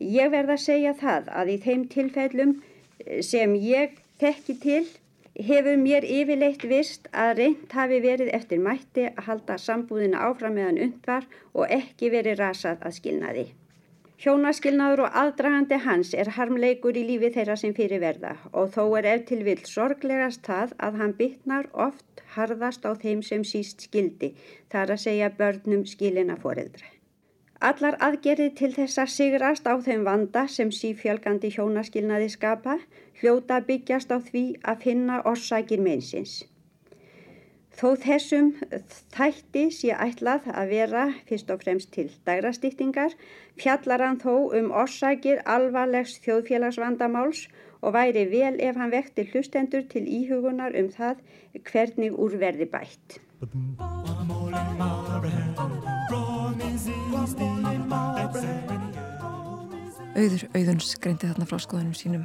Ég verð að segja það að í þeim tilfellum sem ég tekki til hefur mér yfirleitt vist að reynd hafi verið eftir mætti að halda sambúðina áfram meðan undvar og ekki verið rasað að skilnaði. Hjónaskilnaður og aðdragandi hans er harmleikur í lífi þeirra sem fyrir verða og þó er ef til vill sorglegast það að hann bytnar oft harðast á þeim sem síst skildi, þar að segja börnum skilina foreldra. Allar aðgerið til þess að sigrast á þeim vanda sem sífjölgandi hjónaskilnaði skapa hljóta byggjast á því að finna orsakir meinsins. Þó þessum þætti sé ætlað að vera fyrst og fremst til dægrastýttingar fjallar hann þó um orsakir alvarlegs þjóðfélagsvandamáls og væri vel ef hann vekti hlustendur til íhugunar um það hvernig úrverði bætt. Auður auðuns greindi þarna frá skoðunum sínum.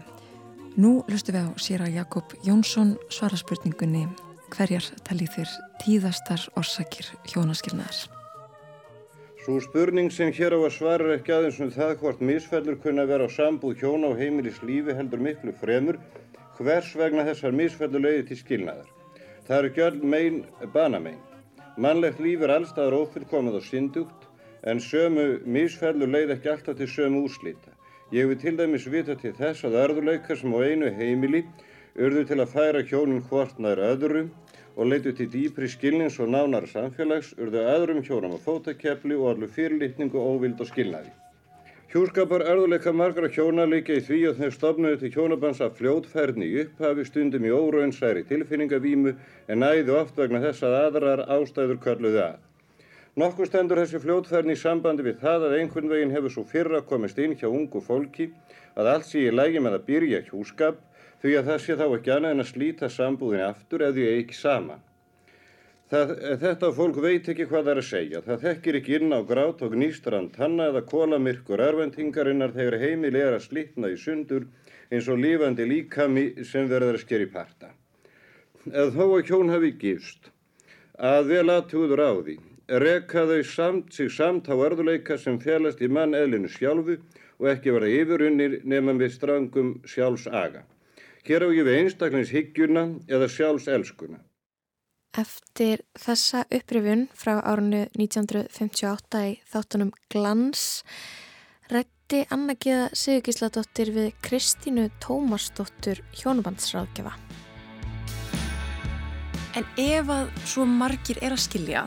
Nú lustum við á sér að Jakob Jónsson svara spurningunni hverjar talið þér tíðastar orsakir hjónaskilnaðar? Svo spurning sem hér á að svara er ekki aðeins um það hvort misfellur kunna vera á sambúð hjóna og heimilis lífi heldur miklu fremur hvers vegna þessar misfellur leiði til skilnaðar. Það eru gjörl megin banamein. Mannlegt líf er allstaðar ófullkomið og syndugt en sömu misfellur leið ekki alltaf til sömu úrslita. Ég vil til dæmis vita til þess að örðuleikar sem á einu heimili urðu til að færa hjónin hvort nær öðru og leitu til dýpri skilnins og nánara samfélags urðu öðrum hjónum á fótakepli og allu fyrirlitningu, óvild og skilnaði. Hjúskapar örðuleika margra hjóna líka í því að þeir stopnuðu til hjónabans að fljótferðni í upphafi stundum í óraunsæri tilfinningavímu en næðu oft vegna þess að aðrar ástæður kölluðu að. Nokkuð stendur þessi fljótferðin í sambandi við það að einhvern veginn hefur svo fyrra komist inn hjá ungu fólki að allt sé í lægi með að byrja hjúskap því að það sé þá ekki annað en að slíta sambúðinni aftur eða ekki sama. Það, þetta fólk veit ekki hvað það er að segja. Það þekkir ekki inn á grát og gnýstrand hanna eða kólamirkur erfendingarinnar þegar heimil er að slítna í sundur eins og lífandi líkami sem verður að skeri parta. Eða þó að hjón hafi gifst, að vel aðtúður á því, reka þau samt, sig samt á örðuleika sem félast í mann eðlinu sjálfu og ekki vera yfirunnir nefnum við strangum sjálfsaga. Hér á ég við einstaklingshyggjuna eða sjálfselskuna. Eftir þessa upprifjun frá árunnu 1958 í þáttunum Glans rætti Anna Geða Sigurgísladóttir við Kristínu Tómasdóttur hjónubandsráðgjafa. En ef að svo margir er að skilja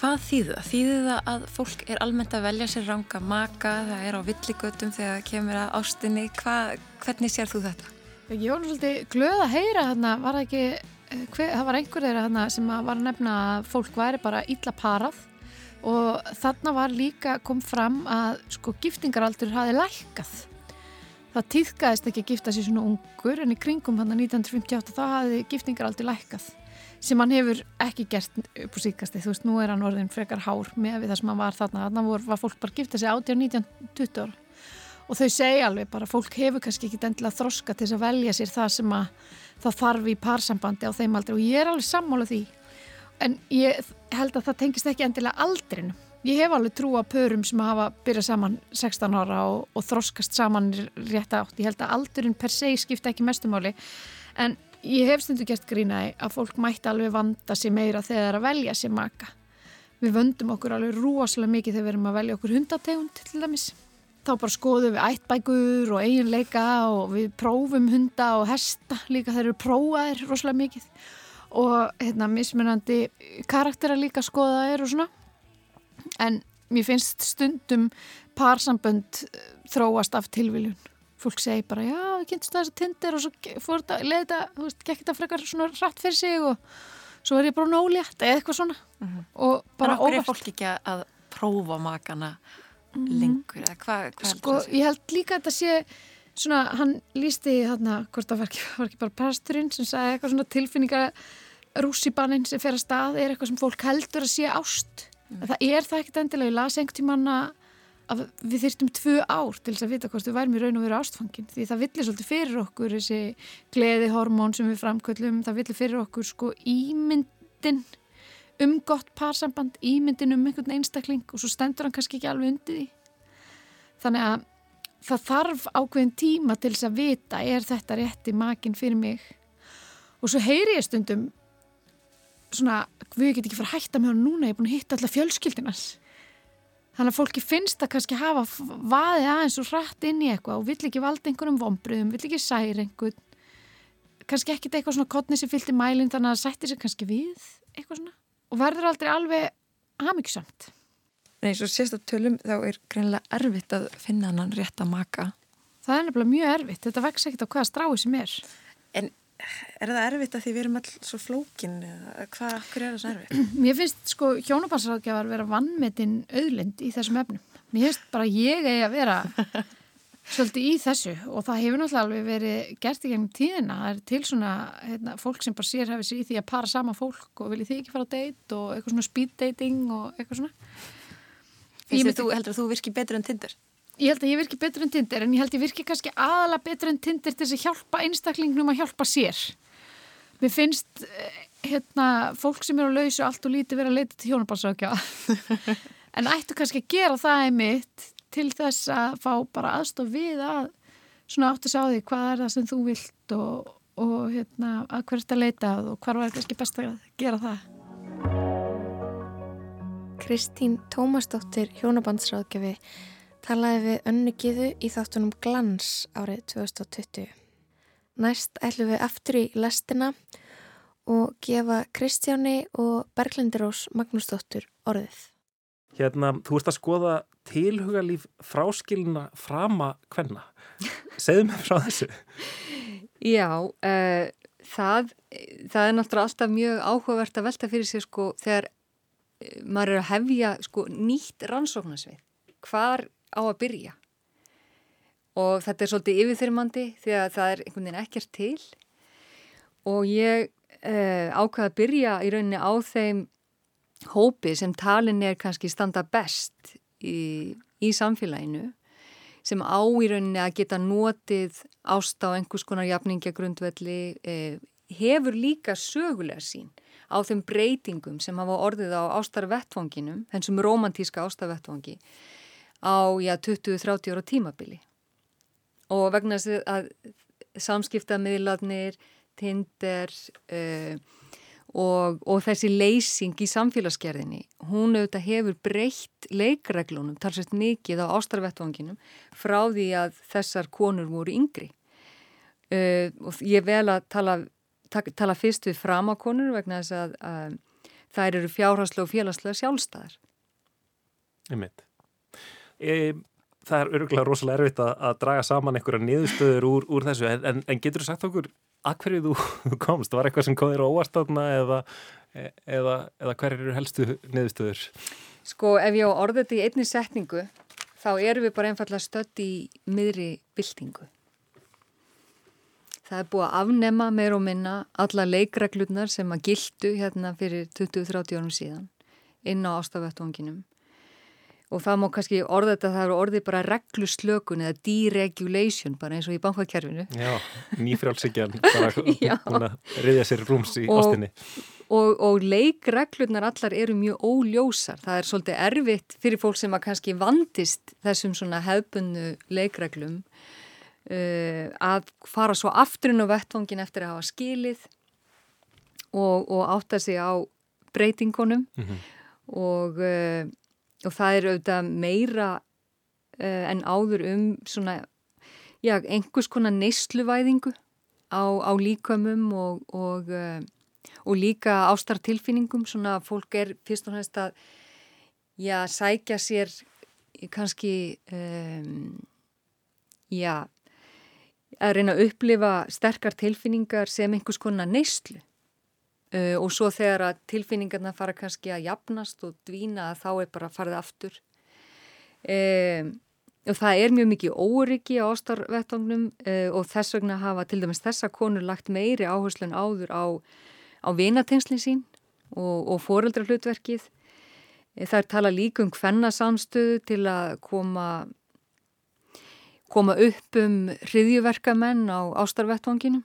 Hvað þýðu það? Þýðu það að fólk er almennt að velja sér ranga maka, það er á villigötum þegar það kemur að ástinni. Hvað, hvernig sér þú þetta? Ég var svolítið glöð að heyra þarna, var það ekki, eh, hver, það var einhver þeirra þarna sem að var að nefna að fólk væri bara illa parað og þarna var líka kom fram að sko giftingaraldur hafi lækkað. Það týðkaðist ekki að gifta sér svona ungur en í kringum hann 1958 þá hafi giftingaraldur lækkað sem hann hefur ekki gert upp á síkasti, þú veist, nú er hann orðin frekar hár með við það sem hann var þarna, þarna var, var fólk bara að gifta sig 18, 19, 20 ára. Og þau segja alveg bara, fólk hefur kannski ekki endilega þroska til að velja sér það sem að það þarf í parsambandi á þeim aldrei og ég er alveg sammála því. En ég held að það tengist ekki endilega aldrin ég hef alveg trú á pörum sem hafa byrjað saman 16 ára og, og þroskast saman rétt átt, ég held að aldurinn per se skipta ekki mestumáli en ég hef stundu gert grínaði að fólk mætti alveg vanda sér meira þegar það er að velja sér maka. Við vöndum okkur alveg rosalega mikið þegar við erum að velja okkur hundategund til dæmis. Þá bara skoðum við ættbækur og eiginleika og við prófum hunda og hesta líka þeir eru prófaðir rosalega mikið og hérna mismunandi karaktera líka skoðaðir og svona. En mér finnst stundum parsambönd þróast af tilviljun fólk segi bara já, við kynntum þess að tindir og svo fór þetta, leði þetta, þú veist, gekk þetta frekar svona rætt fyrir sig og svo er ég bara nólétt eða eitthvað svona mm -hmm. og bara óvart. En okkur er fólk ekki að prófa makana mm -hmm. lengur eða hvað hva sko, ég held líka að þetta sé svona, hann lísti þarna, hvort það var ekki, var ekki bara pasturinn sem sagði eitthvað svona tilfinninga rússibaninn sem fer að stað er eitthvað sem fólk heldur að sé ást mm. það er það ekkert endilega, ég las einhvern tímanna að við þyrstum tvö ár til þess að vita hvort við værum í raun og veru ástfangin því það villir svolítið fyrir okkur þessi gleðihormón sem við framköllum það villir fyrir okkur sko ímyndin um gott parsamband ímyndin um einhvern einstakling og svo stendur hann kannski ekki alveg undir því. Þannig að það þarf ákveðin tíma til þess að vita er þetta rétti makin fyrir mig? Og svo heyri ég stundum svona, við getum ekki fara að hætta með hann núna ég er búin að hitta alla fjölskyldinas Þannig að fólki finnst að kannski hafa vaðið aðeins og rætt inn í eitthvað og vill ekki valda einhverjum vombriðum, vill ekki særi einhvern, kannski ekkit eitthvað svona kottni sem fylgti mælinn þannig að það sættir sig kannski við eitthvað svona og verður aldrei alveg hamingsamt. Nei, svo sérst á tölum þá er greinlega erfitt að finna hann rétt að maka. Það er nefnilega mjög erfitt, þetta vex ekkit á hvaða stráið sem er. En er það erfitt að því við erum alls svo flókin hvað, hvað er það svo erfitt? Mér finnst sko hjónabansráðgjafar vera vannmetinn auðlind í þessum efnum mér finnst bara ég eigi að vera svolítið í þessu og það hefur náttúrulega alveg verið gert í gennum tíðina það er til svona hérna, fólk sem bara sér hefur sér í því að para sama fólk og vilji því ekki fara á date og eitthvað svona speed dating og eitthvað svona Finnst þú heldur að þú virki betur en Tinder? Ég held að ég virki betur en Tinder en ég held að ég virki kannski aðalega betur en Tinder til þess að hjálpa einstaklingnum að hjálpa sér. Mér finnst eh, hérna, fólk sem eru að lausa allt og lítið vera að leita til hjónabalsökja en ættu kannski að gera það einmitt til þess að fá bara aðstof við að svona áttu að sá því hvað er það sem þú vilt og, og hérna, að hvert að leita og hvað var kannski best að gera það. Kristín Tómasdóttir hjónabandsráðgjafi talaði við önnu giðu í þáttunum Glans árið 2020. Næst ætlum við aftur í lestina og gefa Kristjáni og Berglindirós Magnúsdóttur orðið. Hérna, þú ert að skoða tilhugalíf fráskilina frama hvenna. Segðu mér frá þessu. Já, uh, það, það er náttúrulega alltaf mjög áhugavert að velta fyrir sig sko þegar eh, maður er að hefja sko nýtt rannsóknarsvið. Hvar á að byrja. Og þetta er svolítið yfirþyrmandi því að það er einhvern veginn ekkert til. Og ég eh, ákvaði að byrja í rauninni á þeim hópi sem talin er kannski standa best í, í samfélaginu sem á í rauninni að geta notið ást á einhvers konar jafningjagrundvelli eh, hefur líka sögulega sín á þeim breytingum sem hafa orðið á ástarvettfanginum, þessum romantíska ástarvettfangi á 20-30 ára tímabili og vegna að samskiptamiðlarnir, Tinder uh, og, og þessi leysing í samfélagsgerðinni hún auðvitað hefur breytt leikreglunum, talsveit mikið á ástarvettvanginum frá því að þessar konur voru yngri uh, og ég vel að tala, tala fyrst við framakonur vegna þess að, að þær eru fjárhanslega og félagslega sjálfstæðar. Einmitt. E, það er örgulega rosalega erfitt að, að draga saman einhverja niðurstöður úr, úr þessu en, en getur þú sagt okkur að hverju þú komst? Var eitthvað sem kom þér á óvarstofna eða, eða, eða hverju eru helstu niðurstöður? Sko ef ég á orðið þetta í einni setningu þá erum við bara einfallega stött í miðri byltingu. Það er búið að afnema meir og minna alla leikreglurnar sem að gildu hérna fyrir 20-30 árum síðan inn á ástafættunginum og það má kannski orða þetta, það eru orðið bara regluslökun eða deregulation bara eins og í bankakerfinu. Já, nýfrjálfsíkjan bara riðja sér rúms í og, ástinni. Og, og leikreglurnar allar eru mjög óljósar. Það er svolítið erfitt fyrir fólk sem að kannski vandist þessum svona hefbunnu leikreglum uh, að fara svo afturinn á vettvangin eftir að hafa skilið og, og átta sig á breytingunum mm -hmm. og uh, og það er auðvitað meira uh, en áður um svona, já, einhvers konar neysluvæðingu á, á líkamum og, og, uh, og líka ástartilfinningum, svona fólk er fyrst og næst að, já, sækja sér kannski, um, já, að reyna að upplifa sterkar tilfinningar sem einhvers konar neyslu Uh, og svo þegar að tilfinningarna fara kannski að jafnast og dvína að þá er bara farið aftur. Um, og það er mjög mikið óryggi á ástarvettangnum uh, og þess vegna hafa til dæmis þessa konur lagt meiri áherslu en áður á, á vinatengslinn sín og, og foreldra hlutverkið það er tala líka um hvennasamstöðu til að koma koma upp um hriðjuverkamenn á ástarvettanginum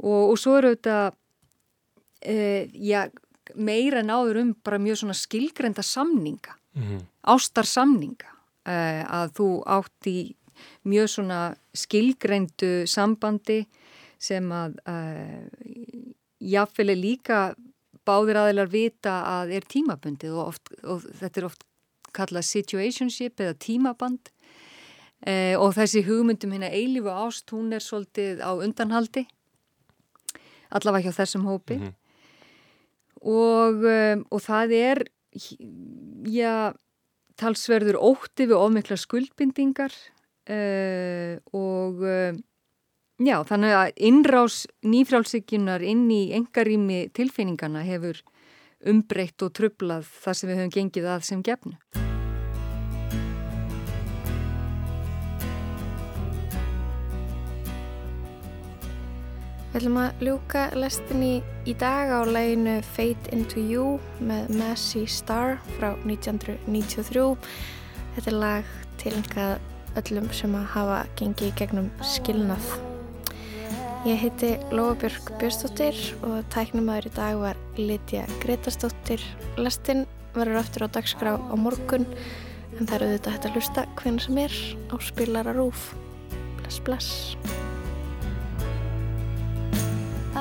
og, og svo eru þetta uh, já, meira náður um bara mjög svona skilgrenda samninga, mm -hmm. ástarsamninga, uh, að þú átt í mjög svona skilgrendu sambandi sem að uh, jáfnveg líka báðir aðeinar vita að er tímabundið og, oft, og þetta er oft kallað situationship eða tímaband. Eh, og þessi hugmyndum hérna eilífu ást, hún er svolítið á undanhaldi allavega hjá þessum hópi. Mm -hmm og, um, og það er já, talsverður ótti við ofmikla skuldbindingar uh, og uh, já, þannig að innrás nýfrálsíkjunar inn í engarými tilfinningana hefur umbreytt og trublað það sem við höfum gengið að sem gefnu. Við ætlum að ljúka lestinni í dag á læginu Fade Into You með Massey Star frá 1993. Þetta er lag tilengað öllum sem að hafa gengið gegnum skilnað. Ég heiti Lóabjörg Björnstóttir og tæknumæður í dag var Lítiða Gretarstóttir. Lestin verður aftur á dagskrá á morgun en það eru auðvitað hægt að hlusta hvernig sem er á spilararúf. Bless, bless.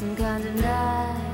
Some kind of night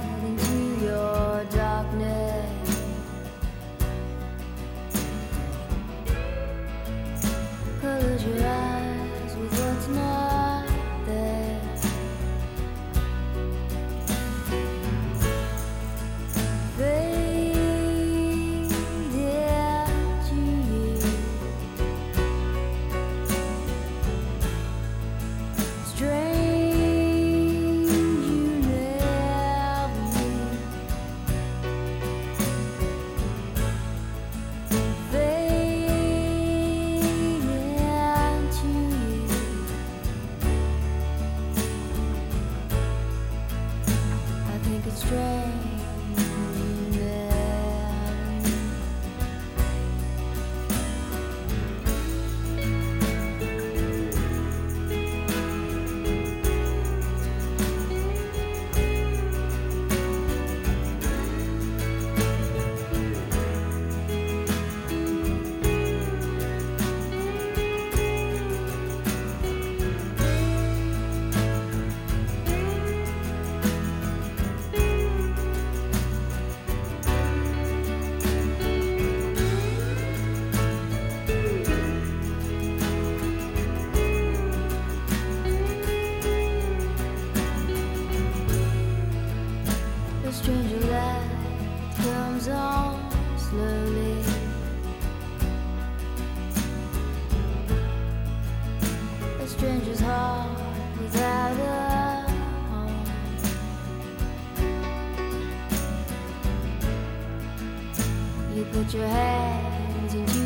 put your hands into